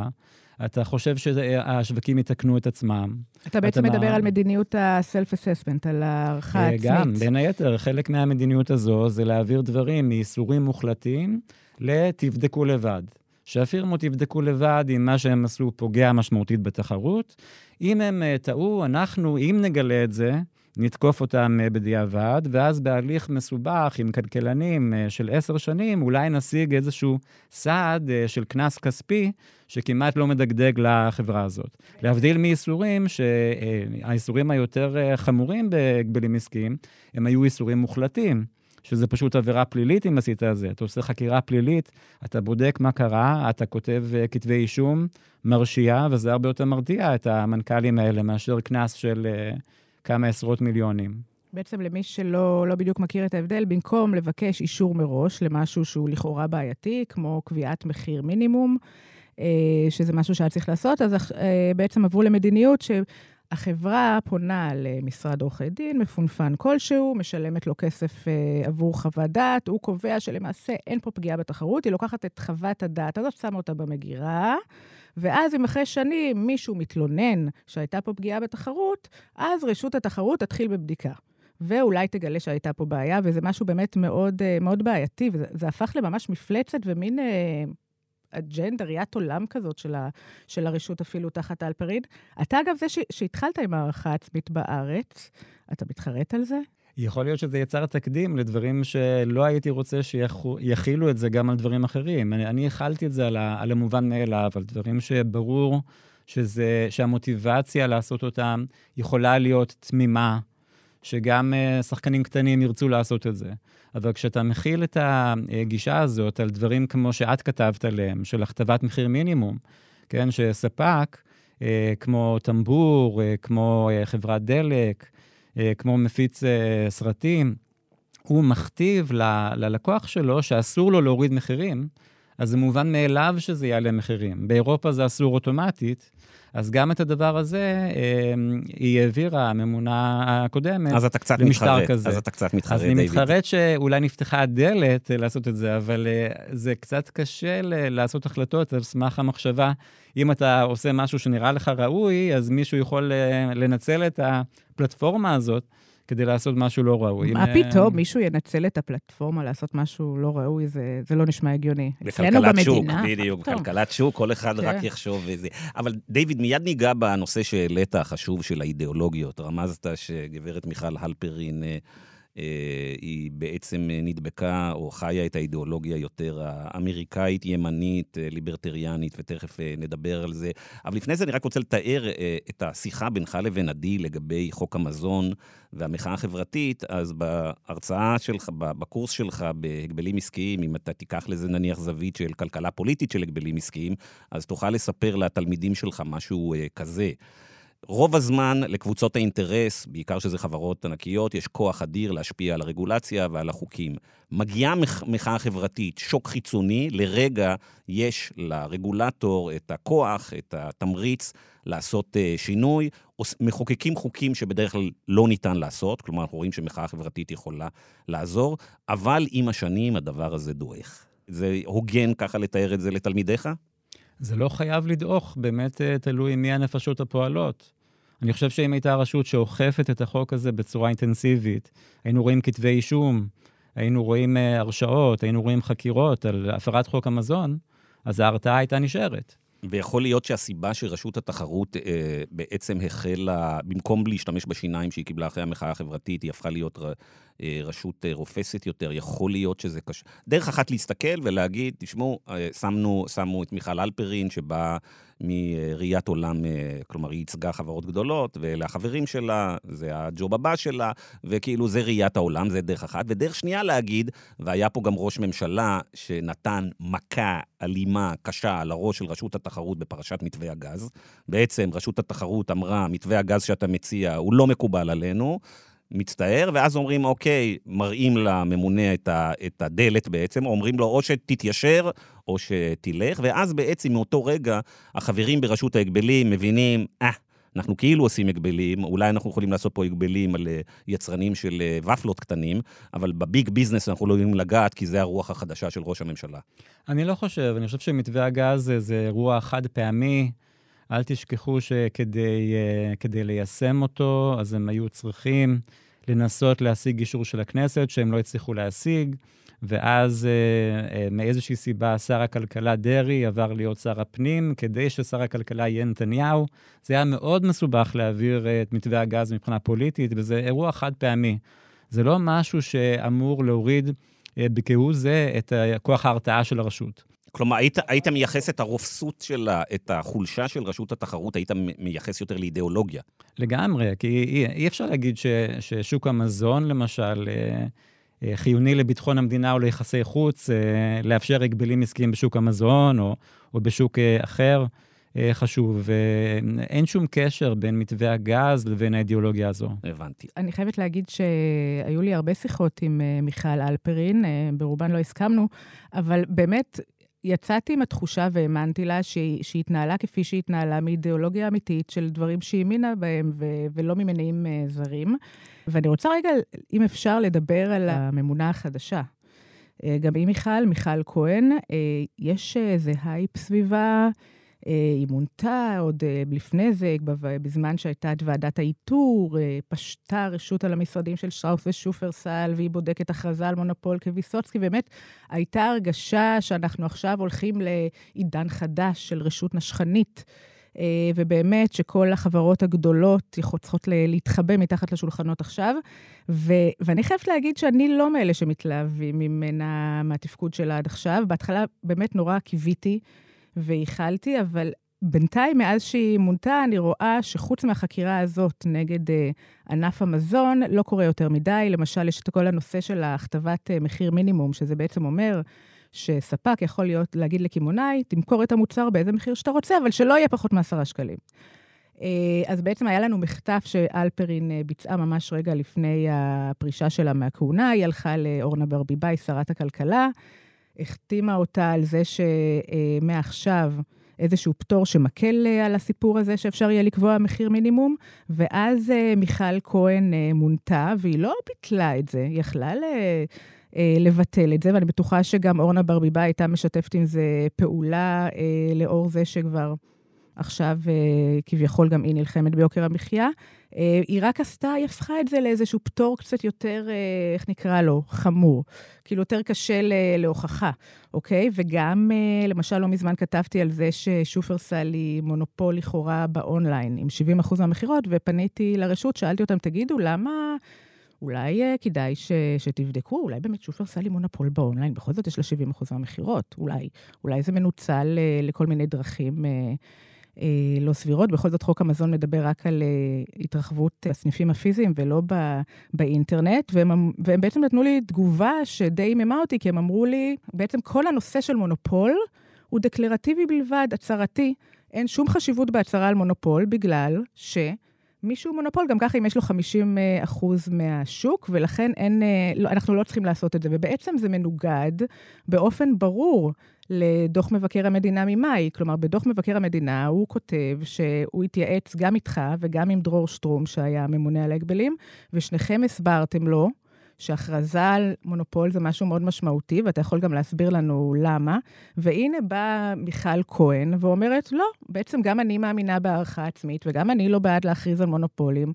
אתה חושב שהשווקים יתקנו את עצמם. אתה בעצם אתה מדבר מה... על מדיניות ה-self-assessment, על הערכה אה, עצמית. גם, בין היתר, חלק מהמדיניות הזו זה להעביר דברים מאיסורים מוחלטים ל"תבדקו לבד". שהפירמות יבדקו לבד אם מה שהם עשו פוגע משמעותית בתחרות. אם הם uh, טעו, אנחנו, אם נגלה את זה, נתקוף אותם uh, בדיעבד, ואז בהליך מסובך עם כלכלנים uh, של עשר שנים, אולי נשיג איזשהו סעד של קנס כספי שכמעט לא מדגדג לחברה הזאת. להבדיל מאיסורים, שהאיסורים היותר חמורים בהגבלים עסקיים, הם היו איסורים מוחלטים. שזה פשוט עבירה פלילית אם עשית את זה. אתה עושה חקירה פלילית, אתה בודק מה קרה, אתה כותב uh, כתבי אישום, מרשיע, וזה הרבה יותר מרתיע את המנכ"לים האלה מאשר קנס של uh, כמה עשרות מיליונים. בעצם למי שלא לא בדיוק מכיר את ההבדל, במקום לבקש אישור מראש למשהו שהוא לכאורה בעייתי, כמו קביעת מחיר מינימום, אה, שזה משהו שהיה צריך לעשות, אז בעצם עברו למדיניות ש... החברה פונה למשרד עורכי דין, מפונפן כלשהו, משלמת לו כסף אה, עבור חוות דעת, הוא קובע שלמעשה אין פה פגיעה בתחרות, היא לוקחת את חוות הדעת הזאת, שמה אותה במגירה, ואז אם אחרי שנים מישהו מתלונן שהייתה פה פגיעה בתחרות, אז רשות התחרות תתחיל בבדיקה. ואולי תגלה שהייתה פה בעיה, וזה משהו באמת מאוד, אה, מאוד בעייתי, וזה הפך לממש מפלצת ומין... אג'נדה, ראיית עולם כזאת של, ה, של הרשות אפילו תחת אלפרין. אתה, אגב, זה ש, שהתחלת עם הערכה עצמית בארץ, אתה מתחרט על זה? יכול להיות שזה יצר תקדים לדברים שלא הייתי רוצה שיכילו את זה גם על דברים אחרים. אני, אני הכלתי את זה על, ה, על המובן מאליו, על דברים שברור שזה, שהמוטיבציה לעשות אותם יכולה להיות תמימה, שגם uh, שחקנים קטנים ירצו לעשות את זה. אבל כשאתה מכיל את הגישה הזאת על דברים כמו שאת כתבת עליהם, של הכתבת מחיר מינימום, כן, שספק, uh, כמו טמבור, uh, כמו חברת דלק, כמו מפיץ סרטים, הוא מכתיב ל- ללקוח שלו שאסור לו להוריד מחירים, אז זה מובן מאליו שזה יעלה מחירים. באירופה זה אסור אוטומטית, אז גם את הדבר הזה אמ, היא העבירה, הממונה הקודמת, אז אתה קצת מתחרט, כזה. אז אתה קצת מתחרט, דיוויד. אז אני מתחרט שאולי נפתחה הדלת לעשות את זה, אבל אה, זה קצת קשה לעשות החלטות על סמך המחשבה. אם אתה עושה משהו שנראה לך ראוי, אז מישהו יכול אה, לנצל את הפלטפורמה הזאת. כדי לעשות משהו לא ראוי. מה פתאום, מישהו ינצל את הפלטפורמה לעשות משהו לא ראוי, זה, זה לא נשמע הגיוני. בכלכלת שוק, בדיוק, כלכלת שוק, כל אחד כן. רק יחשוב וזה. אבל דיוויד, מיד ניגע בנושא שהעלית, החשוב של האידיאולוגיות. רמזת שגברת מיכל הלפרין... אה, היא בעצם נדבקה או חיה את האידיאולוגיה יותר האמריקאית, ימנית, אה, ליברטריאנית, ותכף אה, נדבר על זה. אבל לפני זה אני רק רוצה לתאר את השיחה בינך לבין עדי לגבי חוק המזון והמחאה החברתית, אז בהרצאה שלך, בקורס שלך בהגבלים עסקיים, אם אתה תיקח לזה נניח זווית של כלכלה פוליטית של הגבלים עסקיים, אז תוכל לספר לתלמידים שלך משהו כזה. רוב הזמן לקבוצות האינטרס, בעיקר שזה חברות ענקיות, יש כוח אדיר להשפיע על הרגולציה ועל החוקים. מגיעה מחאה חברתית, שוק חיצוני, לרגע יש לרגולטור את הכוח, את התמריץ לעשות uh, שינוי, מחוקקים חוקים שבדרך כלל לא ניתן לעשות, כלומר אנחנו רואים שמחאה חברתית יכולה לעזור, אבל עם השנים הדבר הזה דועך. זה הוגן ככה לתאר את זה לתלמידיך? זה לא חייב לדעוך, באמת אה, תלוי מי הנפשות הפועלות. אני חושב שאם הייתה רשות שאוכפת את החוק הזה בצורה אינטנסיבית, היינו רואים כתבי אישום, היינו רואים uh, הרשעות, היינו רואים חקירות על הפרת חוק המזון, אז ההרתעה הייתה נשארת. ויכול להיות שהסיבה שרשות התחרות אה, בעצם החלה, במקום להשתמש בשיניים שהיא קיבלה אחרי המחאה החברתית, היא הפכה להיות אה, רשות אה, רופסת יותר, יכול להיות שזה קשה. דרך אחת להסתכל ולהגיד, תשמעו, אה, שמנו, שמו את מיכל אלפרין, שבאה מראיית עולם, אה, כלומר, היא ייצגה חברות גדולות, ואלה החברים שלה, זה הג'וב הבא שלה, וכאילו זה ראיית העולם, זה דרך אחת. ודרך שנייה להגיד, והיה פה גם ראש ממשלה שנתן מכה אלימה, קשה, על הראש של רשות התחרות בפרשת מתווה הגז. בעצם רשות התחרות אמרה, מתווה הגז שאתה מציע הוא לא מקובל עלינו, מצטער, ואז אומרים, אוקיי, מראים לממונה את, ה, את הדלת בעצם, אומרים לו או שתתיישר או שתלך, ואז בעצם מאותו רגע החברים ברשות ההגבלים מבינים, אה, אנחנו כאילו עושים הגבלים, אולי אנחנו יכולים לעשות פה הגבלים על אה, יצרנים של אה, ופלות קטנים, אבל בביג ביזנס אנחנו לא יכולים לגעת, כי זה הרוח החדשה של ראש הממשלה. אני לא חושב, אני חושב שמתווה הגז זה אירוע חד פעמי. אל תשכחו שכדי uh, ליישם אותו, אז הם היו צריכים לנסות להשיג אישור של הכנסת, שהם לא הצליחו להשיג, ואז uh, uh, מאיזושהי סיבה שר הכלכלה דרעי עבר להיות שר הפנים, כדי ששר הכלכלה יהיה נתניהו. זה היה מאוד מסובך להעביר את מתווה הגז מבחינה פוליטית, וזה אירוע חד פעמי. זה לא משהו שאמור להוריד בכהוא זה את כוח ההרתעה של הרשות. כלומר, היית, היית מייחס את הרופסות שלה, את החולשה של רשות התחרות, היית מייחס יותר לאידיאולוגיה. לגמרי, כי אי, אי אפשר להגיד ש, ששוק המזון, למשל, אה, אה, חיוני לביטחון המדינה או ליחסי חוץ, אה, לאפשר הגבלים עסקיים בשוק המזון או, או בשוק אחר. חשוב, ואין שום קשר בין מתווה הגז לבין האידיאולוגיה הזו. הבנתי. אני חייבת להגיד שהיו לי הרבה שיחות עם מיכל אלפרין, ברובן לא הסכמנו, אבל באמת, יצאתי עם התחושה והאמנתי לה שהיא, התנהלה כפי שהיא התנהלה מאידיאולוגיה אמיתית של דברים שהיא האמינה בהם ו, ולא ממניעים uh, זרים. ואני רוצה רגע, אם אפשר, לדבר על הממונה החדשה. Uh, גם היא מיכל, מיכל כהן, uh, יש איזה הייפ סביבה. אה, היא מונתה עוד אה, לפני זה, בזמן שהייתה את ועדת האיתור, אה, פשטה הרשות על המשרדים של שטראוס ושופרסל, והיא בודקת הכרזה על מונופול כוויסוצקי. באמת, הייתה הרגשה שאנחנו עכשיו הולכים לעידן חדש של רשות נשכנית. ובאמת שכל החברות הגדולות צריכות להתחבא מתחת לשולחנות עכשיו. ו- ואני חייבת להגיד שאני לא מאלה שמתלהבים ממנה, מהתפקוד שלה עד עכשיו. בהתחלה באמת נורא קיוויתי וייחלתי, אבל בינתיים, מאז שהיא מונתה, אני רואה שחוץ מהחקירה הזאת נגד אה, ענף המזון, לא קורה יותר מדי. למשל, יש את כל הנושא של הכתבת אה, מחיר מינימום, שזה בעצם אומר שספק יכול להיות, להגיד לקמעונאי, תמכור את המוצר באיזה מחיר שאתה רוצה, אבל שלא יהיה פחות מעשרה שקלים. אה, אז בעצם היה לנו מחטף שאלפרין אה, ביצעה ממש רגע לפני הפרישה שלה מהכהונה. היא הלכה לאורנה ברביבאי, שרת הכלכלה, החתימה אותה על זה שמעכשיו... אה, איזשהו פטור שמקל אה, על הסיפור הזה, שאפשר יהיה לקבוע מחיר מינימום, ואז אה, מיכל כהן מונתה, והיא לא ביטלה את זה, היא יכלה ל... לבטל את זה, ואני בטוחה שגם אורנה ברביבאי הייתה משתפת עם זה פעולה לאור זה שכבר עכשיו כביכול גם היא נלחמת ביוקר המחיה. אה, היא רק עשתה, היא הפכה את זה לאיזשהו פטור קצת יותר, אה, איך נקרא לו, חמור. כאילו, יותר קשה להוכחה, אוקיי? וגם, אה, למשל, לא מזמן כתבתי על זה ששופרסל היא מונופול לכאורה באונליין, עם 70% מהמכירות, ופניתי לרשות, שאלתי אותם, תגידו, למה... אולי כדאי ש, שתבדקו, אולי באמת שופרסל היא מונופול באונליין, בכל זאת יש לה 70 מהמכירות, אולי, אולי זה מנוצל לכל מיני דרכים אה, לא סבירות. בכל זאת, חוק המזון מדבר רק על אה, התרחבות הסניפים הפיזיים ולא ב, באינטרנט, והם, והם בעצם נתנו לי תגובה שדי עממה אותי, כי הם אמרו לי, בעצם כל הנושא של מונופול הוא דקלרטיבי בלבד, הצהרתי. אין שום חשיבות בהצהרה על מונופול, בגלל ש... מישהו מונופול, גם ככה אם יש לו 50 אה, אחוז מהשוק, ולכן אין, אה, לא, אנחנו לא צריכים לעשות את זה. ובעצם זה מנוגד באופן ברור לדוח מבקר המדינה ממאי. כלומר, בדוח מבקר המדינה הוא כותב שהוא התייעץ גם איתך וגם עם דרור שטרום, שהיה הממונה על ההגבלים, ושניכם הסברתם לו שהכרזה על מונופול זה משהו מאוד משמעותי, ואתה יכול גם להסביר לנו למה. והנה באה מיכל כהן ואומרת, לא, בעצם גם אני מאמינה בהערכה עצמית, וגם אני לא בעד להכריז על מונופולים.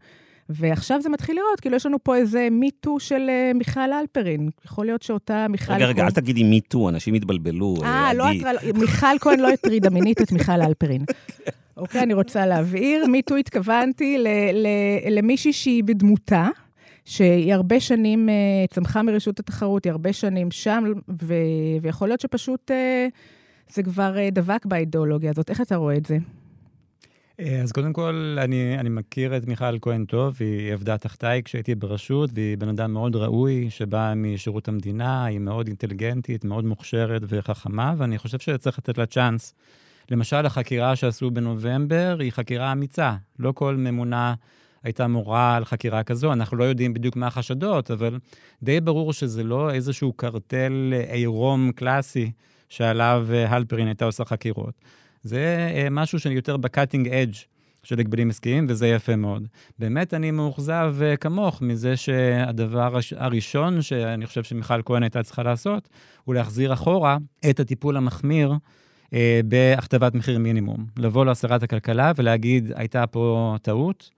ועכשיו זה מתחיל לראות, כאילו יש לנו פה איזה Me Too של אה, מיכל הלפרין. יכול להיות שאותה מיכל... רגע, רגע, אל תגידי Me Too, אנשים יתבלבלו. אה, אה לא, מיכל כהן לא הטרידה מינית את מיכל הלפרין. [LAUGHS] אוקיי, אני רוצה להבהיר. Me Too התכוונתי למישהי שהיא בדמותה, שהיא הרבה שנים uh, צמחה מרשות התחרות, היא הרבה שנים שם, ו- ויכול להיות שפשוט זה כבר דבק באידיאולוגיה הזאת. איך אתה רואה את זה? אז קודם כל, אני, אני מכיר את מיכל כהן טוב, היא עבדה תחתיי כשהייתי ברשות, והיא בן אדם מאוד ראוי, שבא משירות המדינה, היא מאוד אינטליגנטית, מאוד מוכשרת וחכמה, ואני חושב שצריך לתת לה צ'אנס. למשל, החקירה שעשו בנובמבר היא חקירה אמיצה. לא כל ממונה הייתה מורה על חקירה כזו. אנחנו לא יודעים בדיוק מה החשדות, אבל די ברור שזה לא איזשהו קרטל עירום קלאסי שעליו אה, הלפרין הייתה עושה חקירות. זה אה, משהו שיותר בקאטינג אדג' של הגבלים עסקיים, וזה יפה מאוד. באמת אני מאוכזב אה, כמוך מזה שהדבר הראשון שאני חושב שמיכל כהן הייתה צריכה לעשות, הוא להחזיר אחורה את הטיפול המחמיר אה, בהכתבת מחיר מינימום. לבוא לשרת הכלכלה ולהגיד, הייתה פה טעות,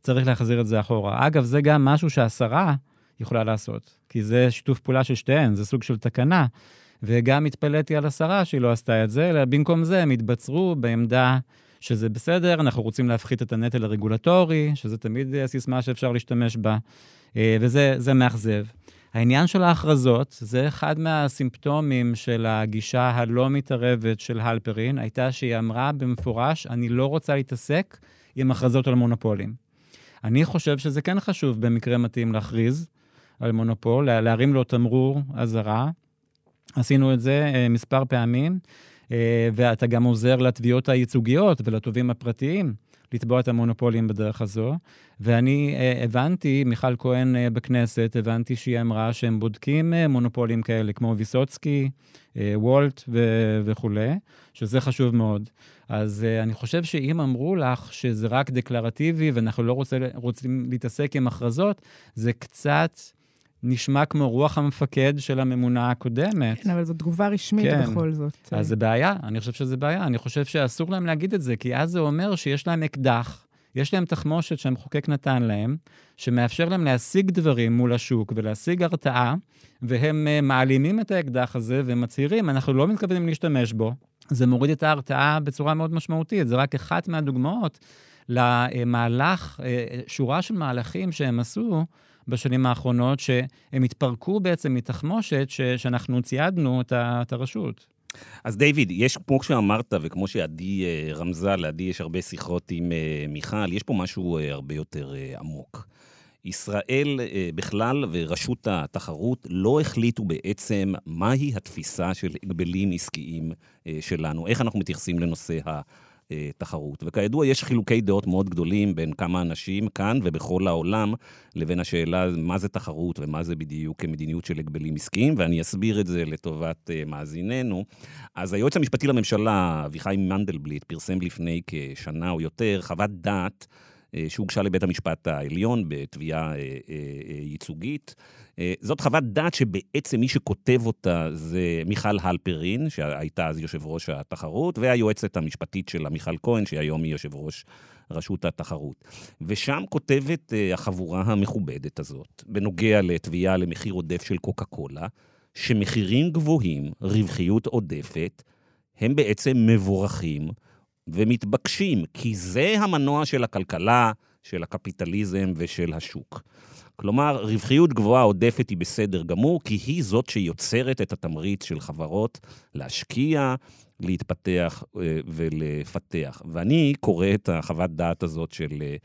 צריך להחזיר את זה אחורה. אגב, זה גם משהו שהשרה יכולה לעשות, כי זה שיתוף פעולה של שתיהן, זה סוג של תקנה. וגם התפלאתי על השרה שהיא לא עשתה את זה, אלא במקום זה הם התבצרו בעמדה שזה בסדר, אנחנו רוצים להפחית את הנטל הרגולטורי, שזה תמיד סיסמה שאפשר להשתמש בה, אה, וזה מאכזב. העניין של ההכרזות, זה אחד מהסימפטומים של הגישה הלא מתערבת של הלפרין, הייתה שהיא אמרה במפורש, אני לא רוצה להתעסק עם הכרזות על מונופולים. אני חושב שזה כן חשוב במקרה מתאים להכריז על מונופול, להרים לו תמרור אזהרה. עשינו את זה uh, מספר פעמים, uh, ואתה גם עוזר לתביעות הייצוגיות ולתובעים הפרטיים לתבוע את המונופולים בדרך הזו. ואני uh, הבנתי, מיכל כהן uh, בכנסת, הבנתי שהיא אמרה שהם בודקים uh, מונופולים כאלה, כמו ויסוצקי, uh, וולט ו- וכולי, שזה חשוב מאוד. אז uh, אני חושב שאם אמרו לך שזה רק דקלרטיבי ואנחנו לא רוצה, רוצים להתעסק עם הכרזות, זה קצת... נשמע כמו רוח המפקד של הממונה הקודמת. כן, אבל זו תגובה רשמית כן. בכל זאת. אז זה בעיה, אני חושב שזה בעיה. אני חושב שאסור להם להגיד את זה, כי אז זה אומר שיש להם אקדח, יש להם תחמושת שהמחוקק נתן להם, שמאפשר להם להשיג דברים מול השוק ולהשיג הרתעה, והם uh, מעלימים את האקדח הזה ומצהירים, אנחנו לא מתכוונים להשתמש בו. זה מוריד את ההרתעה בצורה מאוד משמעותית. זה רק אחת מהדוגמאות למהלך, אה, שורה של מהלכים שהם עשו בשנים האחרונות, שהם התפרקו בעצם מתחמושת ש, שאנחנו ציידנו את הרשות. אז דיוויד, יש, כמו שאמרת, וכמו שעדי אה, רמזה, לעדי יש הרבה שיחות עם אה, מיכל, יש פה משהו הרבה יותר עמוק. ישראל בכלל ורשות התחרות לא החליטו בעצם מהי התפיסה של הגבלים עסקיים שלנו, איך אנחנו מתייחסים לנושא ה... תחרות. וכידוע, יש חילוקי דעות מאוד גדולים בין כמה אנשים כאן ובכל העולם, לבין השאלה מה זה תחרות ומה זה בדיוק מדיניות של הגבלים עסקיים, ואני אסביר את זה לטובת uh, מאזיננו. אז היועץ המשפטי לממשלה, אביחי מנדלבליט, פרסם לפני כשנה או יותר חוות דעת אה, שהוגשה לבית המשפט העליון בתביעה אה, ייצוגית. זאת חוות דעת שבעצם מי שכותב אותה זה מיכל הלפרין, שהייתה אז יושב ראש התחרות, והיועצת המשפטית שלה, מיכל כהן, שהיום היא יושב ראש רשות התחרות. ושם כותבת החבורה המכובדת הזאת, בנוגע לתביעה למחיר עודף של קוקה קולה, שמחירים גבוהים, רווחיות עודפת, הם בעצם מבורכים. ומתבקשים, כי זה המנוע של הכלכלה, של הקפיטליזם ושל השוק. כלומר, רווחיות גבוהה עודפת היא בסדר גמור, כי היא זאת שיוצרת את התמריץ של חברות להשקיע, להתפתח אה, ולפתח. ואני קורא את החוות דעת הזאת של אה,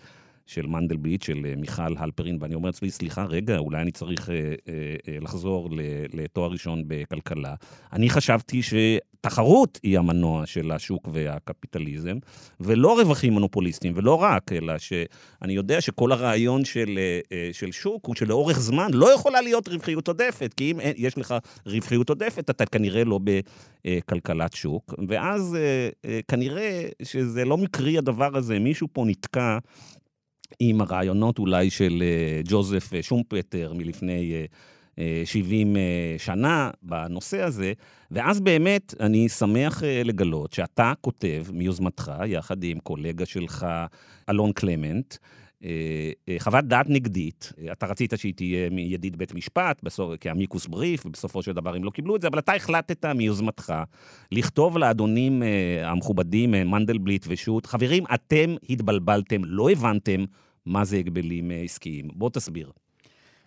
של מנדלבליט, של אה, מיכל הלפרין, ואני אומר לעצמי, סליחה, רגע, אולי אני צריך אה, אה, אה, לחזור לתואר ראשון בכלכלה. אני חשבתי שתחרות היא המנוע של השוק והקפיטליזם, ולא רווחים מונופוליסטיים, ולא רק, אלא שאני יודע שכל הרעיון של, אה, אה, של שוק הוא שלאורך זמן לא יכולה להיות רווחיות עודפת, כי אם יש לך רווחיות עודפת, אתה כנראה לא בכלכלת שוק, ואז אה, אה, כנראה שזה לא מקרי הדבר הזה, מישהו פה נתקע. עם הרעיונות אולי של אה, ג'וזף אה, שומפטר מלפני 70 אה, שנה בנושא הזה, ואז באמת אני שמח לגלות שאתה כותב מיוזמתך, יחד עם קולגה שלך, אלון קלמנט, חוות דעת נגדית, אתה רצית שהיא תהיה מידיד בית משפט, בסוף, כאמיקוס בריף, ובסופו של דבר הם לא קיבלו את זה, אבל אתה החלטת מיוזמתך לכתוב לאדונים אה, המכובדים, מנדלבליט ושות', חברים, אתם התבלבלתם, לא הבנתם מה זה הגבלים עסקיים. בוא תסביר.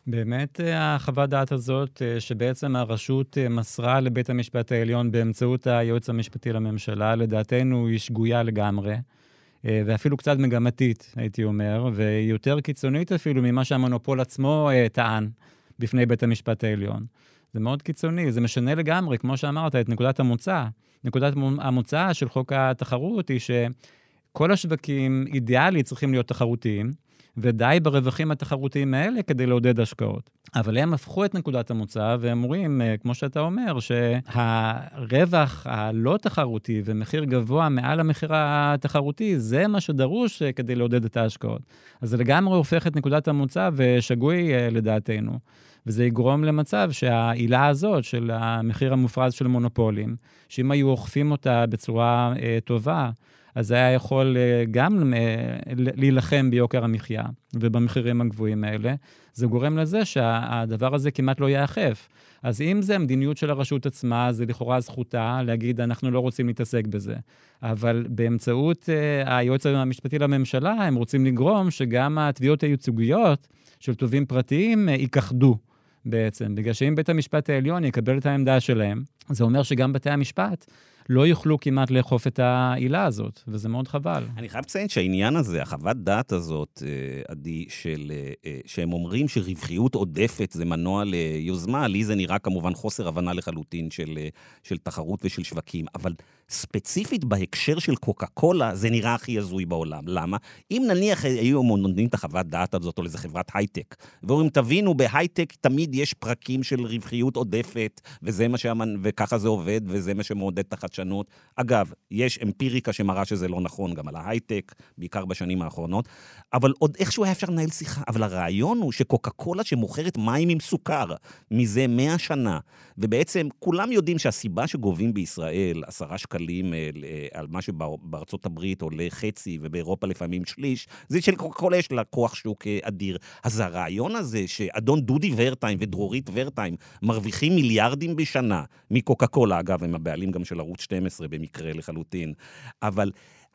באמת החוות דעת הזאת, שבעצם הרשות מסרה לבית המשפט העליון באמצעות היועץ המשפטי לממשלה, לדעתנו היא שגויה לגמרי. אה, ואפילו קצת מגמתית, הייתי אומר, והיא יותר קיצונית אפילו ממה שהמונופול עצמו אה, טען בפני בית המשפט העליון. זה מאוד קיצוני, זה משנה לגמרי, כמו שאמרת, את נקודת המוצא. נקודת המוצא של חוק התחרות היא שכל השווקים אידיאלית צריכים להיות תחרותיים, ודי ברווחים התחרותיים האלה כדי לעודד השקעות. אבל הם הפכו את נקודת המוצא והם אומרים, אה, כמו שאתה אומר, שהרווח הלא תחרותי ומחיר גבוה מעל המחיר התחרותי, זה מה שדרוש אה, כדי לעודד את ההשקעות. אז זה לגמרי הופך את נקודת המוצא ושגוי אה, לדעתנו. וזה יגרום למצב שהעילה הזאת של המחיר המופרז של מונופולים, שאם היו אוכפים אותה בצורה אה, טובה, אז זה היה יכול אה, גם אה, להילחם ביוקר המחיה ובמחירים הגבוהים האלה. זה גורם לזה שהדבר הזה כמעט לא ייאכף. אז אם זה המדיניות של הרשות עצמה, זה לכאורה זכותה להגיד, אנחנו לא רוצים להתעסק בזה. אבל באמצעות uh, היועץ המשפטי לממשלה, הם רוצים לגרום שגם התביעות הייצוגיות של תובעים פרטיים uh, ייכחדו. בעצם, בגלל שאם בית המשפט העליון יקבל את העמדה שלהם, זה אומר שגם בתי המשפט לא יוכלו כמעט לאכוף את העילה הזאת, וזה מאוד חבל. אני חייב לציין שהעניין הזה, החוות דעת הזאת, אה, עדי, של, אה, אה, שהם אומרים שרווחיות עודפת זה מנוע ליוזמה, לי זה נראה כמובן חוסר הבנה לחלוטין של, של תחרות ושל שווקים, אבל ספציפית בהקשר של קוקה קולה, זה נראה הכי הזוי בעולם. למה? אם נניח היו נותנים את החוות דעת הזאת או לאיזה חברת הייטק, ואומרים, תבינו, בהייטק תמיד יש פרקים של רווחיות עודפת, וזה מה שהמנ... וככה זה עובד, וזה מה שמעודד את החדשנות. אגב, יש אמפיריקה שמראה שזה לא נכון גם על ההייטק, בעיקר בשנים האחרונות, אבל עוד איכשהו היה אפשר לנהל שיחה. אבל הרעיון הוא שקוקה קולה שמוכרת מים עם סוכר מזה 100 שנה, ובעצם כולם יודעים שהסיבה שגובים בישראל עשרה שקלים, שקלים אה, אה, על מה שבארצות הברית עולה חצי ובאירופה לפעמים שליש, זה שלקוקה קולה יש לה כוח שוק אה, אדיר. אז הרעיון הזה שאדון דודי ורטיים ודרורית ורטיים מרוויחים מיליארדים בשנה קוקה קולה, אגב, הם הבעלים גם של ערוץ 12 במקרה לחלוטין. אבל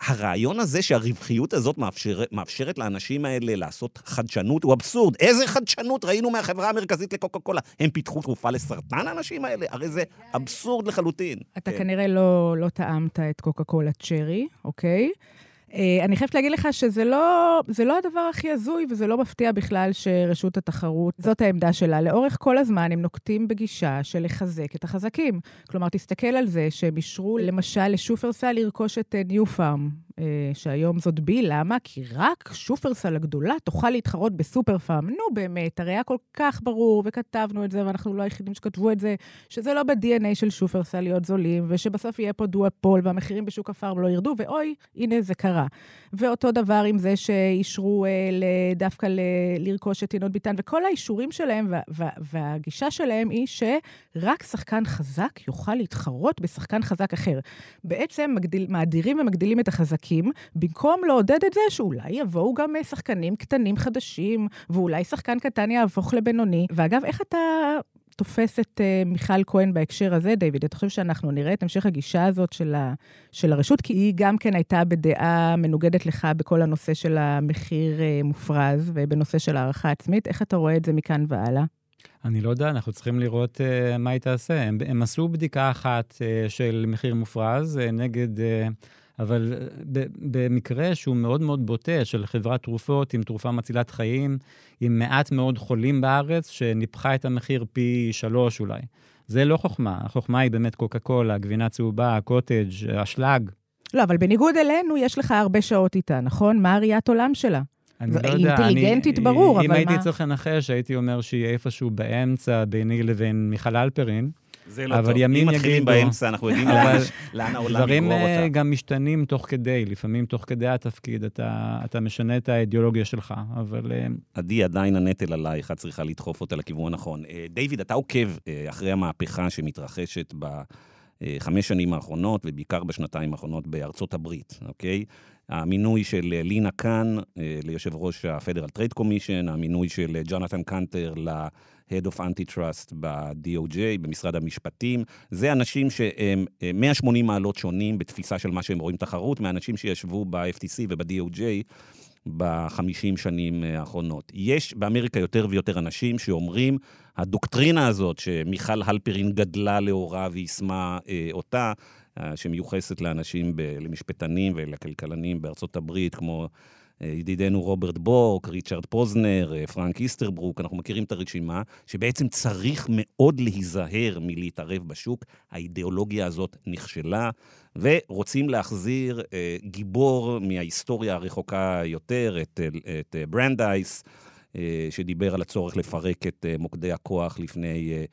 הרעיון הזה שהרווחיות הזאת מאפשר, מאפשרת לאנשים האלה לעשות חדשנות הוא אבסורד. איזה חדשנות ראינו מהחברה המרכזית לקוקה קולה? הם פיתחו תרופה לסרטן, האנשים האלה? הרי זה אבסורד לחלוטין. אתה כן. כנראה לא, לא טעמת את קוקה קולה צ'רי, אוקיי? אה, אני חייבת להגיד לך שזה לא, לא הדבר הכי הזוי, וזה לא מפתיע בכלל שרשות התחרות, זאת העמדה שלה. לאורך כל הזמן הם נוקטים בגישה של לחזק את החזקים. כלומר, תסתכל על זה שהם אישרו למשל לשופרסל לרכוש את ניו פארם, אה, שהיום זאת בי, למה? כי רק שופרסל הגדולה תוכל להתחרות בסופר פארם. נו באמת, הרי היה כל כך ברור, וכתבנו את זה, ואנחנו לא היחידים שכתבו את זה, שזה לא ב-DNA של שופרסל להיות זולים, ושבסוף יהיה פה דואפול, והמחירים בשוק הפארם לא ירדו, ואוי, הנה זה קרה. ואותו דבר עם זה שאישרו אה, דווקא ל- לרכוש את יינות ביטן, וכל האישורים שלהם וה- וה- והגישה שלהם היא שרק שחקן חזק יוכל להתחרות בשחקן חזק אחר. בעצם מגדיל, מאדירים ומגדילים את החזקים, במקום לעודד את זה שאולי יבואו גם אה, שחקנים קטנים חדשים, ואולי שחקן קטן יהפוך לבינוני. ואגב, איך אתה תופס את uh, מיכל כהן בהקשר הזה, דיוויד? אתה חושב שאנחנו נראה את המשך הגישה הזאת של, ה, של הרשות? כי היא גם כן הייתה בדעה מנוגדת לך בכל הנושא של המחיר uh, מופרז ובנושא של הערכה עצמית. איך אתה רואה את זה מכאן והלאה? אני לא יודע, אנחנו צריכים לראות uh, מה היא תעשה. הם, הם עשו בדיקה אחת uh, של מחיר מופרז uh, נגד... Uh, אבל ב- במקרה שהוא מאוד מאוד בוטה של חברת תרופות עם תרופה מצילת חיים, עם מעט מאוד חולים בארץ, שניפחה את המחיר פי שלוש אולי. זה לא חוכמה, החוכמה היא באמת קוקה קולה, גבינה צהובה, קוטג', אשלג. לא, אבל בניגוד אלינו, יש לך הרבה שעות איתה, נכון? מה הראיית עולם שלה? אני לא יודע, אינטליגנטית, ברור, אם אבל הייתי מה? צריך לנחש, הייתי אומר שהיא איפשהו באמצע ביני לבין מיכל אלפרין. זה לא אבל טוב. ימים אם מתחילים יגידו. באמצע, אנחנו יודעים לאן- העולם דברים יגרור אה. גם משתנים תוך כדי, לפעמים תוך כדי התפקיד אתה, אתה משנה את האידיאולוגיה שלך, אבל אה, עדי, עדיין הנטל עלייך, את צריכה לדחוף אותה לכיוון הנכון. אה, דיוויד, אתה עוקב אחרי המהפכה שמתרחשת בחמש שנים האחרונות, ובעיקר בשנתיים האחרונות בארצות הברית, אוקיי? המינוי של לינה קאן ליושב ראש ה-Federal Trade Commission, המינוי של ג'ונתן קנטר ל-Head of Antitrust ב-DOJ, במשרד המשפטים, זה אנשים שהם אה, 180 מעלות שונים בתפיסה של מה שהם רואים תחרות, מאנשים שישבו ב-FTC וב-DOJ בחמישים שנים אה, האחרונות. יש באמריקה יותר ויותר אנשים שאומרים, הדוקטרינה הזאת שמיכל הלפרין גדלה לאורה ויישמה אה, אותה, אה, שמיוחסת לאנשים, ב- למשפטנים ולכלכלנים בארצות הברית, כמו אה, ידידנו רוברט בורק, ריצ'רד פוזנר, אה, פרנק איסטרברוק, אנחנו מכירים את הרשימה, שבעצם צריך מאוד להיזהר מלהתערב בשוק. האידיאולוגיה הזאת נכשלה, ורוצים להחזיר אה, גיבור מההיסטוריה הרחוקה יותר, את, אה, את אה, ברנדייס, אה, שדיבר על הצורך לפרק את אה, מוקדי הכוח לפני אה, אה,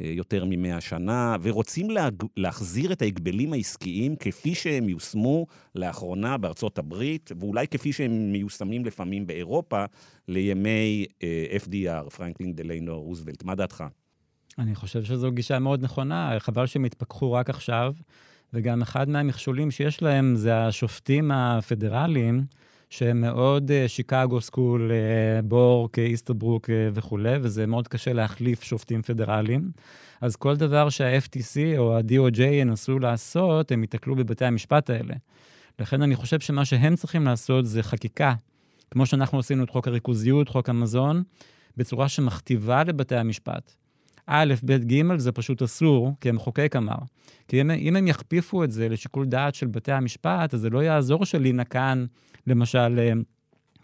יותר ממאה שנה, ורוצים להג... להחזיר את ההגבלים העסקיים כפי שהם יושמו לאחרונה בארצות הברית, ואולי כפי שהם מיושמים לפעמים באירופה, לימי אה, FDR, פרנקלין דלאנו רוזוולט. מה דעתך? אני חושב שזו גישה מאוד נכונה, חבל שהם התפכחו רק עכשיו, וגם אחד מהמכשולים שיש להם זה השופטים הפדרליים, שהם מאוד אה, Chicago School, אה, בורק, איסטרברוק אה, וכולי, וזה מאוד קשה להחליף שופטים פדרליים. אז כל דבר שה-FTC או ה-DOJ ינסו לעשות, הם ייתקלו בבתי המשפט האלה. לכן אני חושב שמה שהם צריכים לעשות זה חקיקה, כמו שאנחנו עשינו את חוק הריכוזיות, חוק המזון, בצורה שמכתיבה לבתי המשפט. א', ב', ג', זה פשוט אסור, כי המחוקק אמר. כי אם, אם הם יכפיפו את זה לשיקול דעת של בתי המשפט, אז זה לא יעזור שלינה כאן, למשל, אה,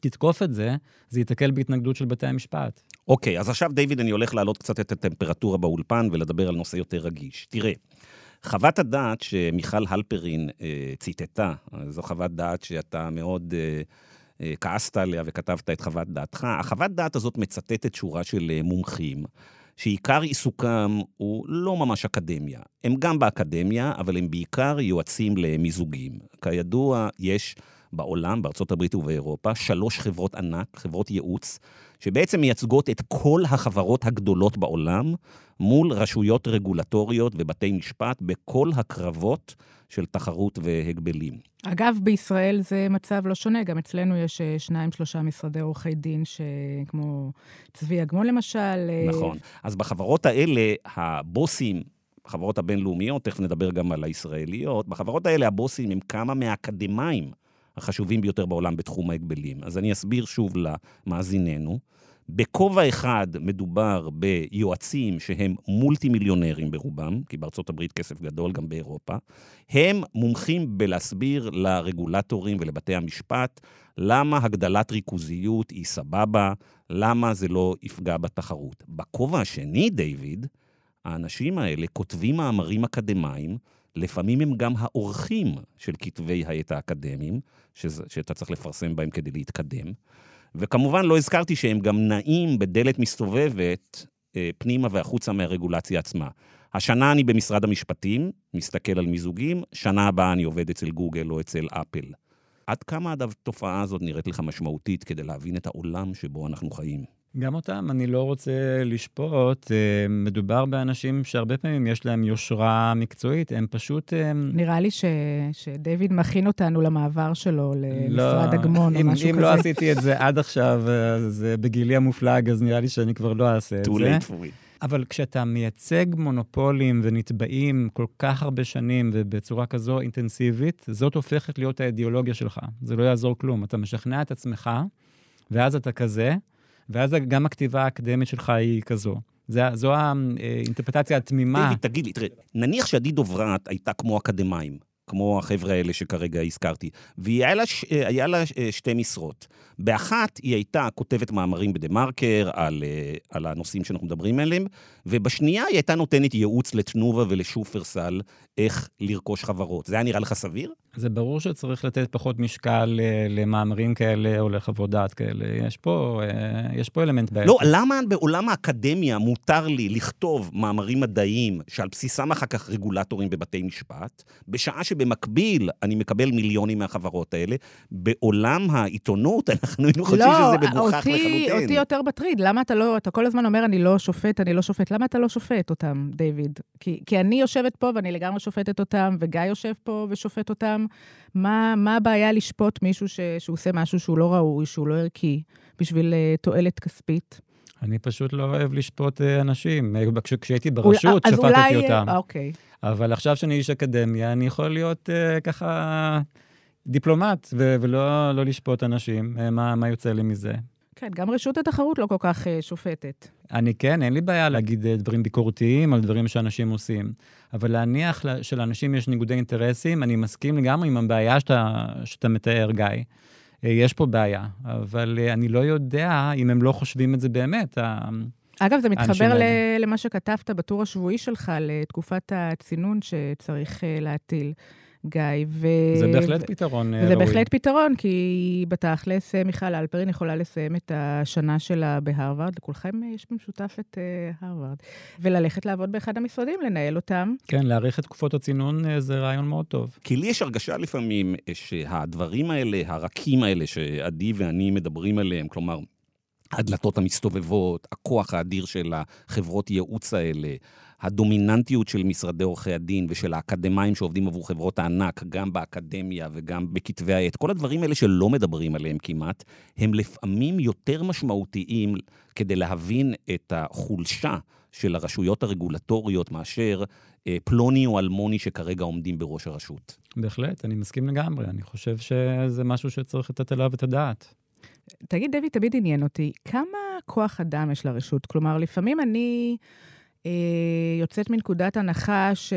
תתקוף את זה, זה ייתקל בהתנגדות של בתי המשפט. אוקיי, אז עכשיו, דיוויד, אני הולך להעלות קצת את הטמפרטורה באולפן ולדבר על נושא יותר רגיש. תראה, חוות הדעת שמיכל הלפרין אה, ציטטה, זו חוות דעת שאתה מאוד אה, אה, כעסת עליה וכתבת את חוות דעתך, החוות דעת הזאת מצטטת שורה של אה, מומחים. שעיקר עיסוקם הוא לא ממש אקדמיה. הם גם באקדמיה, אבל הם בעיקר יועצים למיזוגים. כידוע, יש בעולם, בארצות הברית ובאירופה, שלוש חברות ענק, חברות ייעוץ, שבעצם מייצגות את כל החברות הגדולות בעולם מול רשויות רגולטוריות ובתי משפט בכל הקרבות של תחרות והגבלים. אגב, בישראל זה מצב לא שונה, גם אצלנו יש אה, שניים, שלושה משרדי עורכי דין, כמו צבי אגמון למשל. אה, נכון. אז בחברות האלה, הבוסים בחברות הבינלאומיות, תכף נדבר גם על הישראליות, בחברות האלה הבוסים הם כמה מהאקדמאים החשובים ביותר בעולם בתחום ההגבלים. אז אני אסביר שוב למאזיננו. בכובע אחד מדובר ביועצים שהם מולטי מיליונרים ברובם, כי בארצות הברית כסף גדול, גם באירופה. הם מומחים בלהסביר לרגולטורים ולבתי המשפט למה הגדלת ריכוזיות היא סבבה, למה זה לא יפגע בתחרות. בכובע השני, דיוויד, האנשים האלה כותבים מאמרים אקדמיים, לפעמים הם גם האורחים של כתבי העת האקדמיים, שאתה צריך לפרסם בהם כדי להתקדם. וכמובן לא הזכרתי שהם גם נעים בדלת מסתובבת אה, פנימה והחוצה מהרגולציה עצמה. השנה אני במשרד המשפטים, מסתכל על מיזוגים, שנה הבאה אני עובד אצל גוגל או אצל אפל. עד כמה התופעה הזאת נראית לך משמעותית כדי להבין את העולם שבו אנחנו חיים? גם אותם אני לא רוצה לשפוט. אה, מדובר באנשים שהרבה פעמים יש להם יושרה מקצועית, הם פשוט... אה, נראה לי ש... שדייוויד מכין אותנו למעבר שלו למשרד לא, אגמון אם, או משהו אם כזה. אם לא עשיתי את זה עד עכשיו, אז אה, בגילי המופלג, אז נראה לי שאני כבר לא אעשה את זה. too late for me. אבל כשאתה מייצג מונופולים ונתבעים כל כך הרבה שנים ובצורה כזו אינטנסיבית, זאת הופכת להיות האידיאולוגיה שלך. זה לא יעזור כלום. אתה משכנע את עצמך, ואז אתה כזה, ואז גם הכתיבה האקדמית שלך היא כזו. זה, זו האינטרפטציה התמימה. דיוויד, תגיד לי, תראה, נניח שעדי דוברת הייתה כמו אקדמאים, כמו החבר'ה האלה שכרגע הזכרתי, והיה לה, אה, לה אה, שתי משרות. באחת היא הייתה כותבת מאמרים בדה-מרקר על, אה, על הנושאים שאנחנו מדברים עליהם, ובשנייה היא הייתה נותנת ייעוץ לתנובה ולשופרסל איך לרכוש חברות. זה היה נראה לך סביר? זה ברור שצריך לתת פחות משקל למאמרים כאלה או לחוות דעת כאלה. יש פה, יש פה אלמנט בעצם. לא, למה בעולם האקדמיה מותר לי לכתוב מאמרים מדעיים שעל בסיסם אחר כך רגולטורים בבתי משפט, בשעה שבמקביל אני מקבל מיליונים מהחברות האלה? בעולם העיתונות, [LAUGHS] אנחנו היינו חושבים לא, שזה מגוחך לחלוטין. לא, אותי יותר מטריד. למה אתה לא, אתה כל הזמן אומר, אני לא שופט, אני לא שופט. למה אתה לא שופט אותם, דיוויד? כי, כי אני יושבת פה ואני לגמרי שופטת אותם, וגיא יושב פה ושופט אותם. מה, מה הבעיה לשפוט מישהו ש, שהוא עושה משהו שהוא לא ראוי, שהוא לא ערכי, בשביל uh, תועלת כספית? אני פשוט לא אוהב לשפוט uh, אנשים. כש, כשהייתי ברשות, שפטתי אולי, אותם. אוקיי. אבל עכשיו שאני איש אקדמיה, אני יכול להיות uh, ככה... דיפלומט, ו- ולא לא לשפוט אנשים, אה, מה, מה יוצא לי מזה. כן, גם רשות התחרות לא כל כך uh, שופטת. אני כן, אין לי בעיה להגיד uh, דברים ביקורתיים על דברים שאנשים עושים, אבל להניח שלאנשים יש ניגודי אינטרסים, אני מסכים לגמרי עם הבעיה שאתה, שאתה מתאר, גיא. Uh, יש פה בעיה, אבל uh, אני לא יודע אם הם לא חושבים את זה באמת. אגב, זה מתחבר ל- למה שכתבת בטור השבועי שלך, לתקופת הצינון שצריך להטיל. גיא. ו... זה בהחלט ו... פתרון אה, ראוי. זה בהחלט פתרון, כי בתכלס אה, מיכל אלפרין יכולה לסיים את השנה שלה בהרווארד, לכולכם אה, יש במשותף את uh, הרווארד, וללכת לעבוד באחד המשרדים, לנהל אותם. כן, להאריך את תקופות הצינון זה רעיון מאוד טוב. כי לי יש הרגשה לפעמים שהדברים האלה, הרכים האלה, שעדי ואני מדברים עליהם, כלומר, הדלתות המסתובבות, הכוח האדיר של החברות ייעוץ האלה, הדומיננטיות של משרדי עורכי הדין ושל האקדמאים שעובדים עבור חברות הענק, גם באקדמיה וגם בכתבי העת, כל הדברים האלה שלא מדברים עליהם כמעט, הם לפעמים יותר משמעותיים כדי להבין את החולשה של הרשויות הרגולטוריות מאשר אה, פלוני או אלמוני שכרגע עומדים בראש הרשות. בהחלט, אני מסכים לגמרי. אני חושב שזה משהו שצריך לתת עליו את הדעת. תגיד, דבי, תמיד עניין אותי, כמה כוח אדם יש לרשות? כלומר, לפעמים אני... אה, יוצאת מנקודת הנחה ש,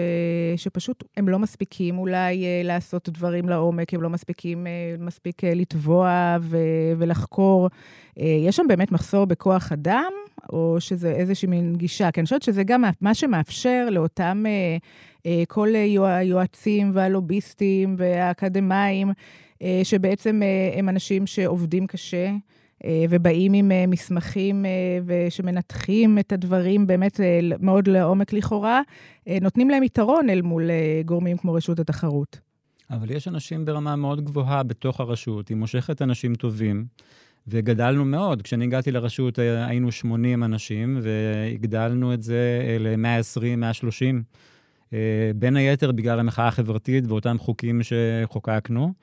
שפשוט הם לא מספיקים אולי אה, לעשות דברים לעומק, הם לא מספיקים אה, מספיק לתבוע ו, ולחקור. יש שם באמת מחסור בכוח אדם, או שזה איזושהי מין גישה? כי אני חושבת שזה גם מה שמאפשר לאותם כל היועצים והלוביסטים והאקדמאים, שבעצם הם אנשים שעובדים קשה. אה, ובאים עם אה, מסמכים אה, ושמנתחים את הדברים באמת מאוד לעומק לכאורה, נותנים להם יתרון אל מול גורמים כמו רשות התחרות. אבל יש אנשים ברמה מאוד גבוהה בתוך הרשות, היא מושכת אנשים טובים, וגדלנו מאוד. כשאני הגעתי לרשות היינו 80 אנשים, והגדלנו את זה ל-120, 130, בין היתר בגלל המחאה החברתית ואותם חוקים שחוקקנו.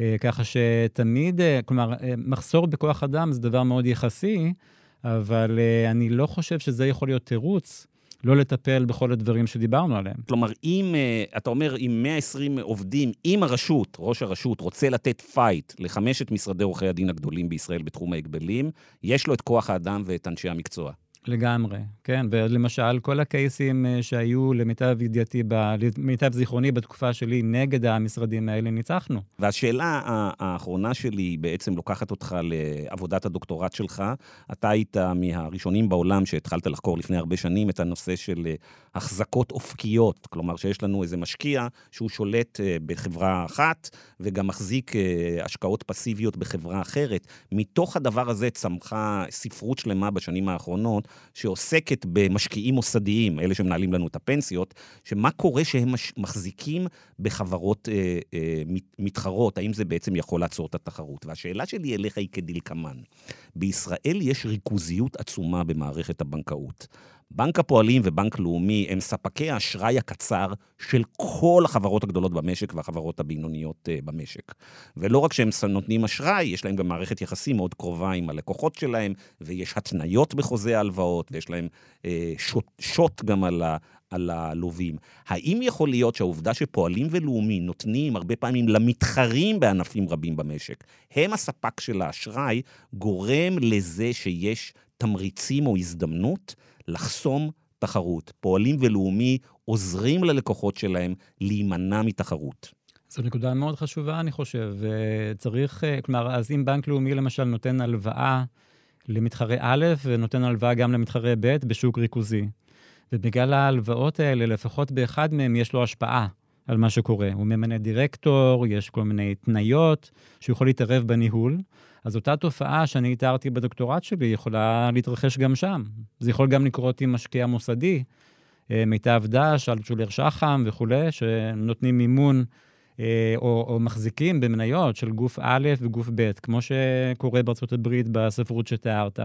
אה, ככה שתמיד, אה, כלומר, אה, מחסור בכוח אדם זה דבר מאוד יחסי, אבל אני לא חושב שזה יכול להיות תירוץ לא לטפל בכל הדברים שדיברנו עליהם. כלומר, אם, אתה אומר, אם 120 עובדים, אם הרשות, ראש הרשות, רוצה לתת fight לחמשת משרדי עורכי הדין הגדולים בישראל בתחום ההגבלים, יש לו את כוח האדם ואת אנשי המקצוע. לגמרי, כן. ולמשל, כל הקייסים אה, שהיו, למיטב ידיעתי, למיטב זיכרוני, בתקופה שלי, נגד המשרדים האלה, ניצחנו. והשאלה האחרונה שלי בעצם לוקחת אותך לעבודת הדוקטורט שלך. אתה היית מהראשונים בעולם שהתחלת לחקור לפני הרבה שנים את הנושא של אה, החזקות אופקיות. כלומר, שיש לנו איזה משקיע שהוא שולט אה, בחברה אחת, וגם מחזיק השקעות פסיביות בחברה אחרת. מתוך הדבר הזה צמחה ספרות שלמה בשנים האחרונות, שעוסקת במשקיעים מוסדיים, אלה שמנהלים לנו את הפנסיות, שמה קורה שהם מש, מחזיקים בחברות אה, אה, מתחרות, האם זה בעצם יכול לעצור את התחרות? והשאלה שלי אליך היא כדלקמן. בישראל יש ריכוזיות עצומה במערכת הבנקאות. בנק הפועלים ובנק לאומי הם ספקי האשראי הקצר של כל החברות הגדולות במשק והחברות הבינוניות uh, במשק. ולא רק שהם נותנים אשראי, יש להם גם מערכת יחסים מאוד קרובה עם הלקוחות שלהם, ויש התניות בחוזה ההלוואות, ויש להם uh, שוט, שוט גם על, ה, על הלווים. האם יכול להיות שהעובדה שפועלים ולאומי נותנים הרבה פעמים למתחרים בענפים רבים במשק, הם הספק של האשראי, גורם לזה שיש תמריצים או הזדמנות לחסום תחרות. פועלים ולאומי עוזרים ללקוחות שלהם להימנע מתחרות. זו נקודה מאוד חשובה, אני חושב. צריך, כלומר, אז אם בנק לאומי למשל נותן הלוואה למתחרה א' ונותן הלוואה גם למתחרה ב' בשוק ריכוזי, ובגלל ההלוואות האלה, לפחות באחד מהם יש לו השפעה על מה שקורה. הוא ממנה דירקטור, יש כל מיני תניות שהוא יכול להתערב בניהול. אז אותה תופעה שאני התארתי בדוקטורט שלי יכולה להתרחש גם שם. זה יכול גם לקרות עם משקיע מוסדי, אה, מיטב דש, אלטשולר שחם וכולי, שנותנים מימון אה, או, או מחזיקים במניות של גוף א' וגוף ב', כמו שקורה בארצות הברית בספרות שתיארת.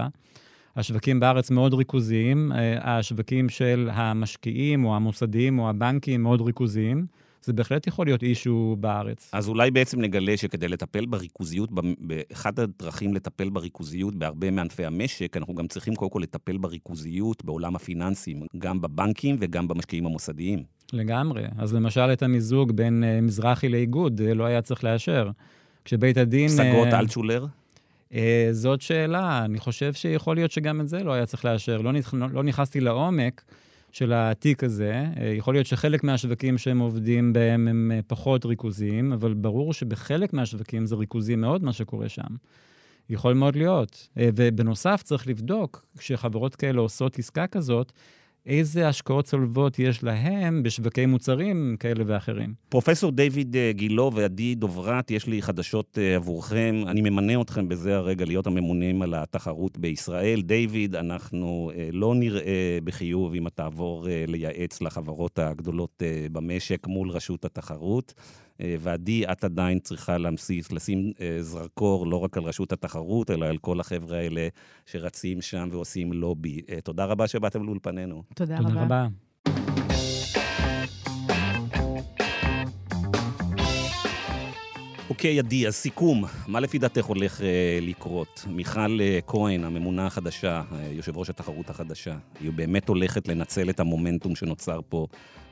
השווקים בארץ מאוד ריכוזיים, אה, השווקים של המשקיעים או המוסדיים או הבנקים מאוד ריכוזיים. זה בהחלט יכול להיות אישו בארץ. אז אולי בעצם נגלה שכדי לטפל בריכוזיות, באחד הדרכים לטפל בריכוזיות בהרבה מענפי המשק, אנחנו גם צריכים קודם כל לטפל בריכוזיות בעולם הפיננסים, גם בבנקים וגם במשקיעים המוסדיים. לגמרי. אז למשל את המיזוג בין uh, מזרחי לאיגוד uh, לא היה צריך לאשר. כשבית הדין... פסגות uh, אלטשולר? Uh, זאת שאלה. אני חושב שיכול להיות שגם את זה לא היה צריך לאשר. לא, נכ... לא נכנסתי לעומק. של התיק הזה. אה, יכול להיות שחלק מהשווקים שהם עובדים בהם הם אה, פחות ריכוזיים, אבל ברור שבחלק מהשווקים זה ריכוזי מאוד מה שקורה שם. יכול מאוד להיות. אה, ובנוסף, צריך לבדוק, כשחברות כאלה עושות עסקה כזאת, איזה השקעות צולבות יש להם בשווקי מוצרים כאלה ואחרים. פרופסור דיוויד אה, גילו ועדי דוברת, יש לי חדשות אה, עבורכם. אני ממנה אתכם בזה הרגע להיות הממונים על התחרות בישראל. דיוויד, אנחנו אה, לא נראה בחיוב אם אתה תעבור לייעץ לחברות הגדולות במשק מול רשות התחרות. אה, ועדי, את עדיין צריכה להמסיס, לשים אה, זרקור לא רק על רשות התחרות, אלא על כל החבר'ה האלה שרצים שם ועושים לובי. אה, תודה רבה שבאתם לאולפנינו. תודה, תודה רבה. רבה. אוקיי, עדי, אז סיכום, מה לפי דעתך הולך אה, לקרות? מיכל אה, כהן, הממונה החדשה, אה, יושב ראש התחרות החדשה, היא באמת הולכת לנצל את המומנטום שנוצר פה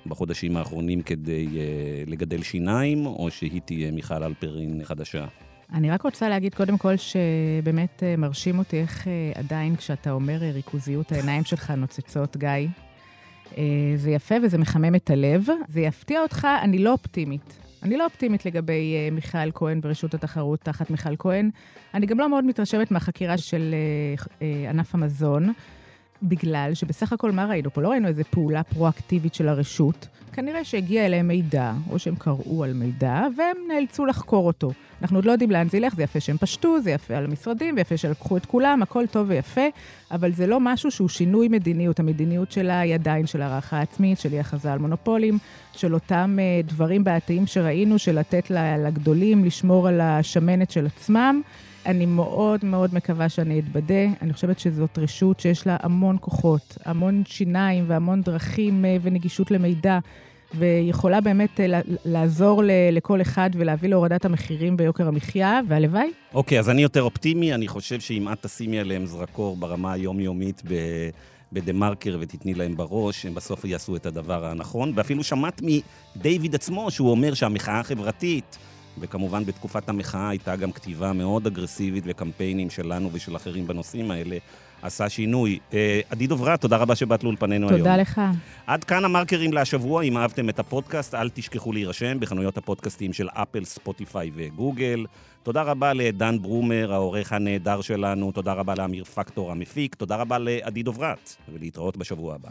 בחודשים האחרונים כדי אה, לגדל שיניים, או שהיא תהיה מיכל אלפרין חדשה? אני רק רוצה להגיד קודם כל שבאמת אה, מרשים אותי איך אה, עדיין כשאתה אומר ריכוזיות, העיניים שלך נוצצות, גיא. זה יפה וזה מחמם את הלב. זה יפתיע אותך, אני לא אופטימית. אני לא אופטימית לגבי מיכאל כהן ורשות התחרות תחת מיכל כהן. אני גם לא מאוד מתרשמת מהחקירה של ענף המזון. בגלל שבסך הכל מה ראינו פה? לא ראינו איזו פעולה פרואקטיבית של הרשות. כנראה שהגיע אליהם מידע, או שהם קראו על מידע, והם נאלצו לחקור אותו. אנחנו עוד לא יודעים לאן זה ילך, זה יפה שהם פשטו, זה יפה על המשרדים, ויפה שלקחו את כולם, הכל טוב ויפה, אבל זה לא משהו שהוא שינוי מדיניות. המדיניות שלה היא עדיין של הערכה עצמית, של הכרזה על מונופולים, של אותם uh, דברים בעייתיים שראינו, של לתת לגדולים לשמור על השמנת של עצמם. אני מאוד מאוד מקווה שאני אתבדה. אני חושבת שזאת רשות שיש לה המון כוחות, המון שיניים והמון דרכים אה, ונגישות למידע, ויכולה באמת אה, לעזור לכל אחד ולהביא להורדת המחירים ביוקר המחיה, והלוואי. אוקיי, okay, אז אני יותר אופטימי. אני חושב שאם את תשימי עליהם זרקור ברמה היומיומית ב... בדה מרקר ותתני להם בראש, הם בסוף יעשו את הדבר הנכון. ואפילו שמעת מדייוויד עצמו שהוא אומר שהמחאה החברתית, וכמובן בתקופת המחאה הייתה גם כתיבה מאוד אגרסיבית וקמפיינים שלנו ושל אחרים בנושאים האלה, עשה שינוי. אה, עדי דוברת, תודה רבה שבאת לאולפנינו היום. תודה לך. עד כאן המרקרים להשבוע. אם אהבתם את הפודקאסט, אל תשכחו להירשם בחנויות הפודקאסטים של אפל, ספוטיפיי וגוגל. תודה רבה לדן ברומר, העורך הנהדר שלנו. תודה רבה לאמיר פקטור המפיק. תודה רבה לעדי דוברת, ולהתראות בשבוע הבא.